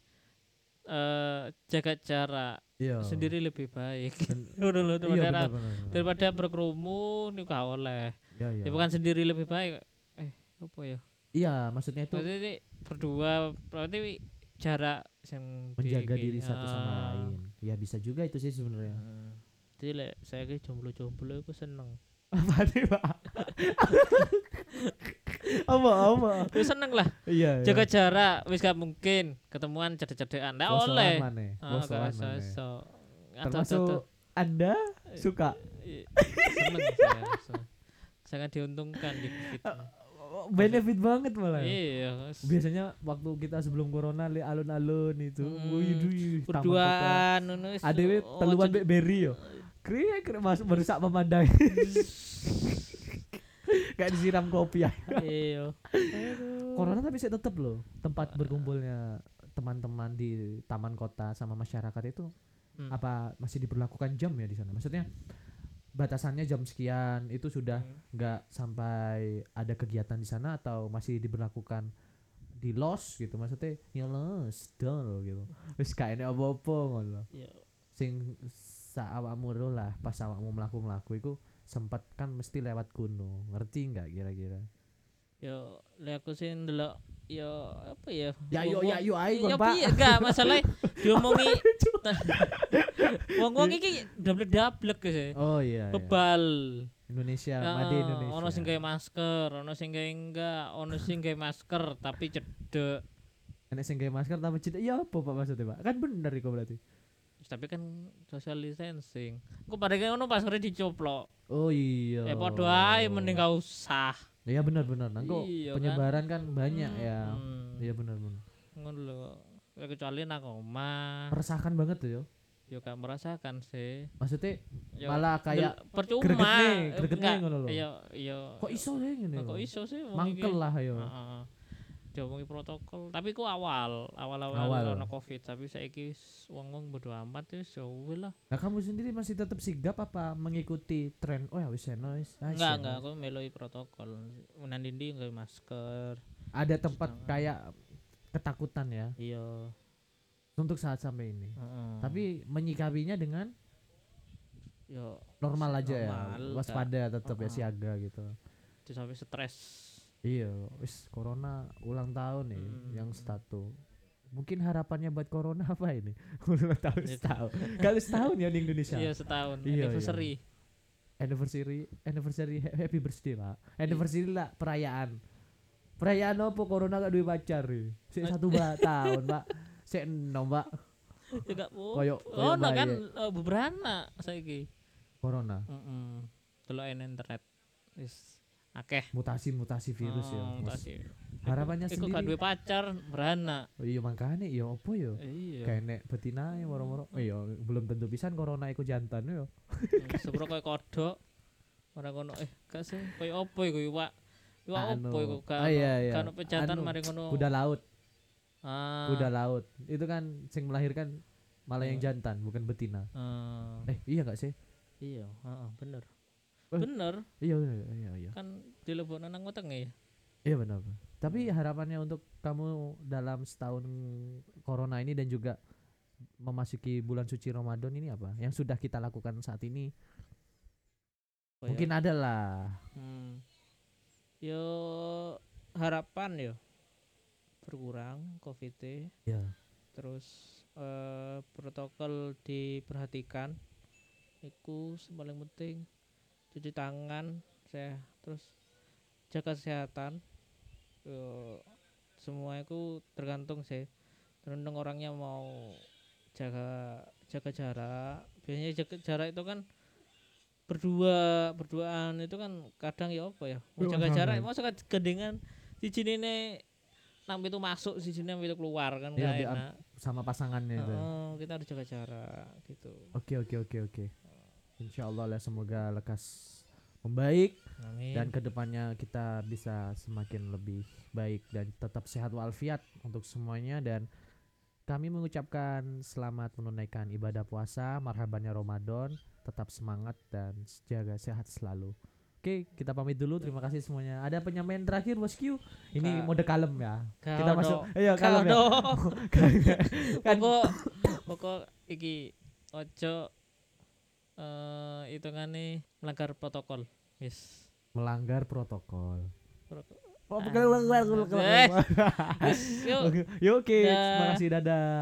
[SPEAKER 1] eh jaga jarak
[SPEAKER 2] Iya.
[SPEAKER 1] sendiri lebih baik. (laughs) Lho,
[SPEAKER 2] Iya
[SPEAKER 1] daripada daripada berkerumun itu gak oleh.
[SPEAKER 2] Iya iya.
[SPEAKER 1] Ya bukan sendiri lebih baik. Eh, apa ya?
[SPEAKER 2] Iya, maksudnya itu
[SPEAKER 1] Maksudnya ini berdua berarti jarak yang
[SPEAKER 2] menjaga
[SPEAKER 1] di-
[SPEAKER 2] diri satu sama
[SPEAKER 1] Ah.
[SPEAKER 2] lain. Ya bisa juga itu sih sebenarnya.
[SPEAKER 1] Hmm. Jadi lek saya ki jomblo-jomblo aku seneng. (laughs)
[SPEAKER 2] Apa nih, Pak? (laughs) apa apa?
[SPEAKER 1] Aku seneng lah
[SPEAKER 2] Iya.
[SPEAKER 1] jaga jarak wis gak mungkin ketemuan cedek-cedekan ndak oleh. Ah, gak iso,
[SPEAKER 2] Termasuk Anda suka
[SPEAKER 1] seneng saya. Sangat diuntungkan di Covid.
[SPEAKER 2] benefit banget malah. ya.
[SPEAKER 1] Iya.
[SPEAKER 2] Biasanya waktu kita sebelum corona li alun-alun itu,
[SPEAKER 1] Mm.
[SPEAKER 2] kota.
[SPEAKER 1] berduaan wis.
[SPEAKER 2] Ada
[SPEAKER 1] Oh,
[SPEAKER 2] teluan beri yo. Kriek kriek masuk merusak pemandangan. (laughs) Kayak disiram kopi ya.
[SPEAKER 1] Iya.
[SPEAKER 2] Corona tapi saya tetap loh tempat berkumpulnya teman-teman di taman kota sama masyarakat itu
[SPEAKER 1] Hmm.
[SPEAKER 2] apa masih diberlakukan jam ya di sana? Maksudnya batasannya jam sekian itu sudah
[SPEAKER 1] Hmm.
[SPEAKER 2] nggak sampai ada kegiatan di sana atau masih diberlakukan di los gitu maksudnya ya los dol gitu wis gak enek apa-apa ngono
[SPEAKER 1] Iya.
[SPEAKER 2] sing sa awakmu lah pas awakmu melaku melaku iku sempat kan mesti lewat kuno ngerti nggak kira-kira
[SPEAKER 1] Yo, lek aku sih ndelok yo apa ya?
[SPEAKER 2] ya yo ya yo ayo
[SPEAKER 1] Ya
[SPEAKER 2] kon pak
[SPEAKER 1] piye enggak masalah (laughs) diomongi (laughs) wong-wong iki dablek-dablek sih.
[SPEAKER 2] oh iya, iya.
[SPEAKER 1] Bebal.
[SPEAKER 2] Indonesia
[SPEAKER 1] Ya,
[SPEAKER 2] made Indonesia
[SPEAKER 1] Ono sing gawe masker, ono sing gawe enggak, ono sing gawe masker tapi cedek.
[SPEAKER 2] enek sing gawe masker tapi cedek ya apa pak maksudnya pak kan bener iku berarti
[SPEAKER 1] Tapi kan social distancing. Engko padahal ngono maskere dicoplok.
[SPEAKER 2] oh iya
[SPEAKER 1] Eh padha ae mending gak usah.
[SPEAKER 2] Iya benar benar. Kok
[SPEAKER 1] Iya kan?
[SPEAKER 2] penyebaran kan, banyak ya.
[SPEAKER 1] Hmm.
[SPEAKER 2] Iya benar benar.
[SPEAKER 1] Ngono lho. Ya, kecuali nang omah
[SPEAKER 2] Meresahkan banget tuh yo.
[SPEAKER 1] yo gak merasakan sih.
[SPEAKER 2] Maksudnya
[SPEAKER 1] Yo,
[SPEAKER 2] malah kayak
[SPEAKER 1] percuma.
[SPEAKER 2] gregetne, ngono lho.
[SPEAKER 1] Iya, iya.
[SPEAKER 2] kok iso ya ngene.
[SPEAKER 1] Kok iso sih
[SPEAKER 2] Mangkel lah yo.
[SPEAKER 1] Heeh. Diomongi protokol, tapi ku awal, awal-awal
[SPEAKER 2] Awal.
[SPEAKER 1] ono Covid, tapi saiki wis wong-wong bodo amat ya wis lah.
[SPEAKER 2] Nah, kamu sendiri masih tetap sigap apa mengikuti tren? Oh ya wis eno wis. Ah,
[SPEAKER 1] Enggak, enggak, aku meloi protokol. Menan dindi nggawe masker.
[SPEAKER 2] Ada tempat
[SPEAKER 1] Jangan.
[SPEAKER 2] kayak ketakutan ya
[SPEAKER 1] Iya,
[SPEAKER 2] untuk saat sampai ini.
[SPEAKER 1] heeh.
[SPEAKER 2] Tapi menyikapinya dengan
[SPEAKER 1] yo
[SPEAKER 2] normal aja ya.
[SPEAKER 1] Normal,
[SPEAKER 2] Waspada tetap ya
[SPEAKER 1] Heeh.
[SPEAKER 2] siaga gitu.
[SPEAKER 1] itu sampai stres.
[SPEAKER 2] Iya, wis corona ulang tahun nih
[SPEAKER 1] Hmm.
[SPEAKER 2] yang satu. Mungkin harapannya buat corona apa ini? (laughs) ulang tahun
[SPEAKER 1] Itu.
[SPEAKER 2] setahun. Kali setahun ya di Indonesia.
[SPEAKER 1] Iya, setahun
[SPEAKER 2] Iya, iya.
[SPEAKER 1] anniversary.
[SPEAKER 2] Anniversary, anniversary ha- happy birthday pak. Anniversary lah perayaan. Perayaan apa corona gak duwe pacar. Sik
[SPEAKER 1] Eh.
[SPEAKER 2] satu ba (laughs) tahun pak. Sik enom pak.
[SPEAKER 1] Ya gak apa.
[SPEAKER 2] Koyo
[SPEAKER 1] Oh,
[SPEAKER 2] koyo
[SPEAKER 1] nah kan eh, beberapa saiki.
[SPEAKER 2] corona.
[SPEAKER 1] Heeh. Delok en internet. Wis akeh
[SPEAKER 2] Mutasi-mutasi virus ya.
[SPEAKER 1] Oh,
[SPEAKER 2] Mas.
[SPEAKER 1] mutasi.
[SPEAKER 2] Harapannya
[SPEAKER 1] Iku
[SPEAKER 2] sendiri.
[SPEAKER 1] duwe pacar, berana.
[SPEAKER 2] Oh, iya makanya iya apa ya?
[SPEAKER 1] Iya.
[SPEAKER 2] Kayak nek betina ya moro-moro. Oh, iya belum tentu pisan corona iku jantan ya.
[SPEAKER 1] Sepuro koyo kodok. Ora ngono eh gak sih koyo opo iku iwak. Iwak
[SPEAKER 2] Anu.
[SPEAKER 1] opo iku gak
[SPEAKER 2] Ah, iya, iya.
[SPEAKER 1] kan pejatan
[SPEAKER 2] Anu,
[SPEAKER 1] mari ngono.
[SPEAKER 2] Kuda laut,
[SPEAKER 1] Ah.
[SPEAKER 2] kuda laut. Itu kan sing melahirkan malah yang
[SPEAKER 1] Iya.
[SPEAKER 2] jantan bukan betina.
[SPEAKER 1] Ah.
[SPEAKER 2] Eh iya gak sih?
[SPEAKER 1] Iya, heeh, bener.
[SPEAKER 2] Eh.
[SPEAKER 1] Bener,
[SPEAKER 2] Iya iya iya iya.
[SPEAKER 1] kan dilebokno nang wetenge ya.
[SPEAKER 2] Iya benar. benar. Tapi harapannya untuk kamu dalam setahun corona ini dan juga memasuki bulan suci Ramadan ini apa? Yang sudah kita lakukan saat ini
[SPEAKER 1] Koyo-
[SPEAKER 2] mungkin ada lah.
[SPEAKER 1] Hmm. Yo harapan yo berkurang covid
[SPEAKER 2] Ya.
[SPEAKER 1] terus eh, protokol diperhatikan iku sing paling penting cuci tangan saya terus jaga kesehatan. Yo semua itu tergantung sih. Tergantung orangnya mau jaga jaga jarak. Biasanya jaga jarak itu kan berdua berduaan itu kan kadang ya apa ya? Mau jaga jarak masa gedengan. Di sini nih nang itu masuk di sini itu keluar kan gak enak.
[SPEAKER 2] sama pasangannya itu.
[SPEAKER 1] Oh, kita harus jaga jarak gitu.
[SPEAKER 2] Oke oke oke oke. Insya Allah lah semoga lekas membaik
[SPEAKER 1] Amin.
[SPEAKER 2] dan ke depannya kita bisa semakin lebih baik dan tetap sehat walafiat untuk semuanya. Dan kami mengucapkan selamat menunaikan ibadah puasa marhabannya Ramadan tetap semangat dan jaga sehat selalu. Oke kita pamit dulu. Terima kasih semuanya. Ada penyampaian terakhir Bos Q? Ini
[SPEAKER 1] Ka-
[SPEAKER 2] mode kalem ya. Kita
[SPEAKER 1] Kau
[SPEAKER 2] masuk iya kalem ya. (laughs) kan (laughs)
[SPEAKER 1] pokok pokok iki ojo eh hitungane melanggar protokol. Wis.
[SPEAKER 2] melanggar protokol
[SPEAKER 1] Protokol.
[SPEAKER 2] Oh, bukan- bukan-
[SPEAKER 1] Eh. Wis, (laughs) yuk.
[SPEAKER 2] Oke, ya oke.
[SPEAKER 1] Dah.
[SPEAKER 2] Terima kasih, dadah.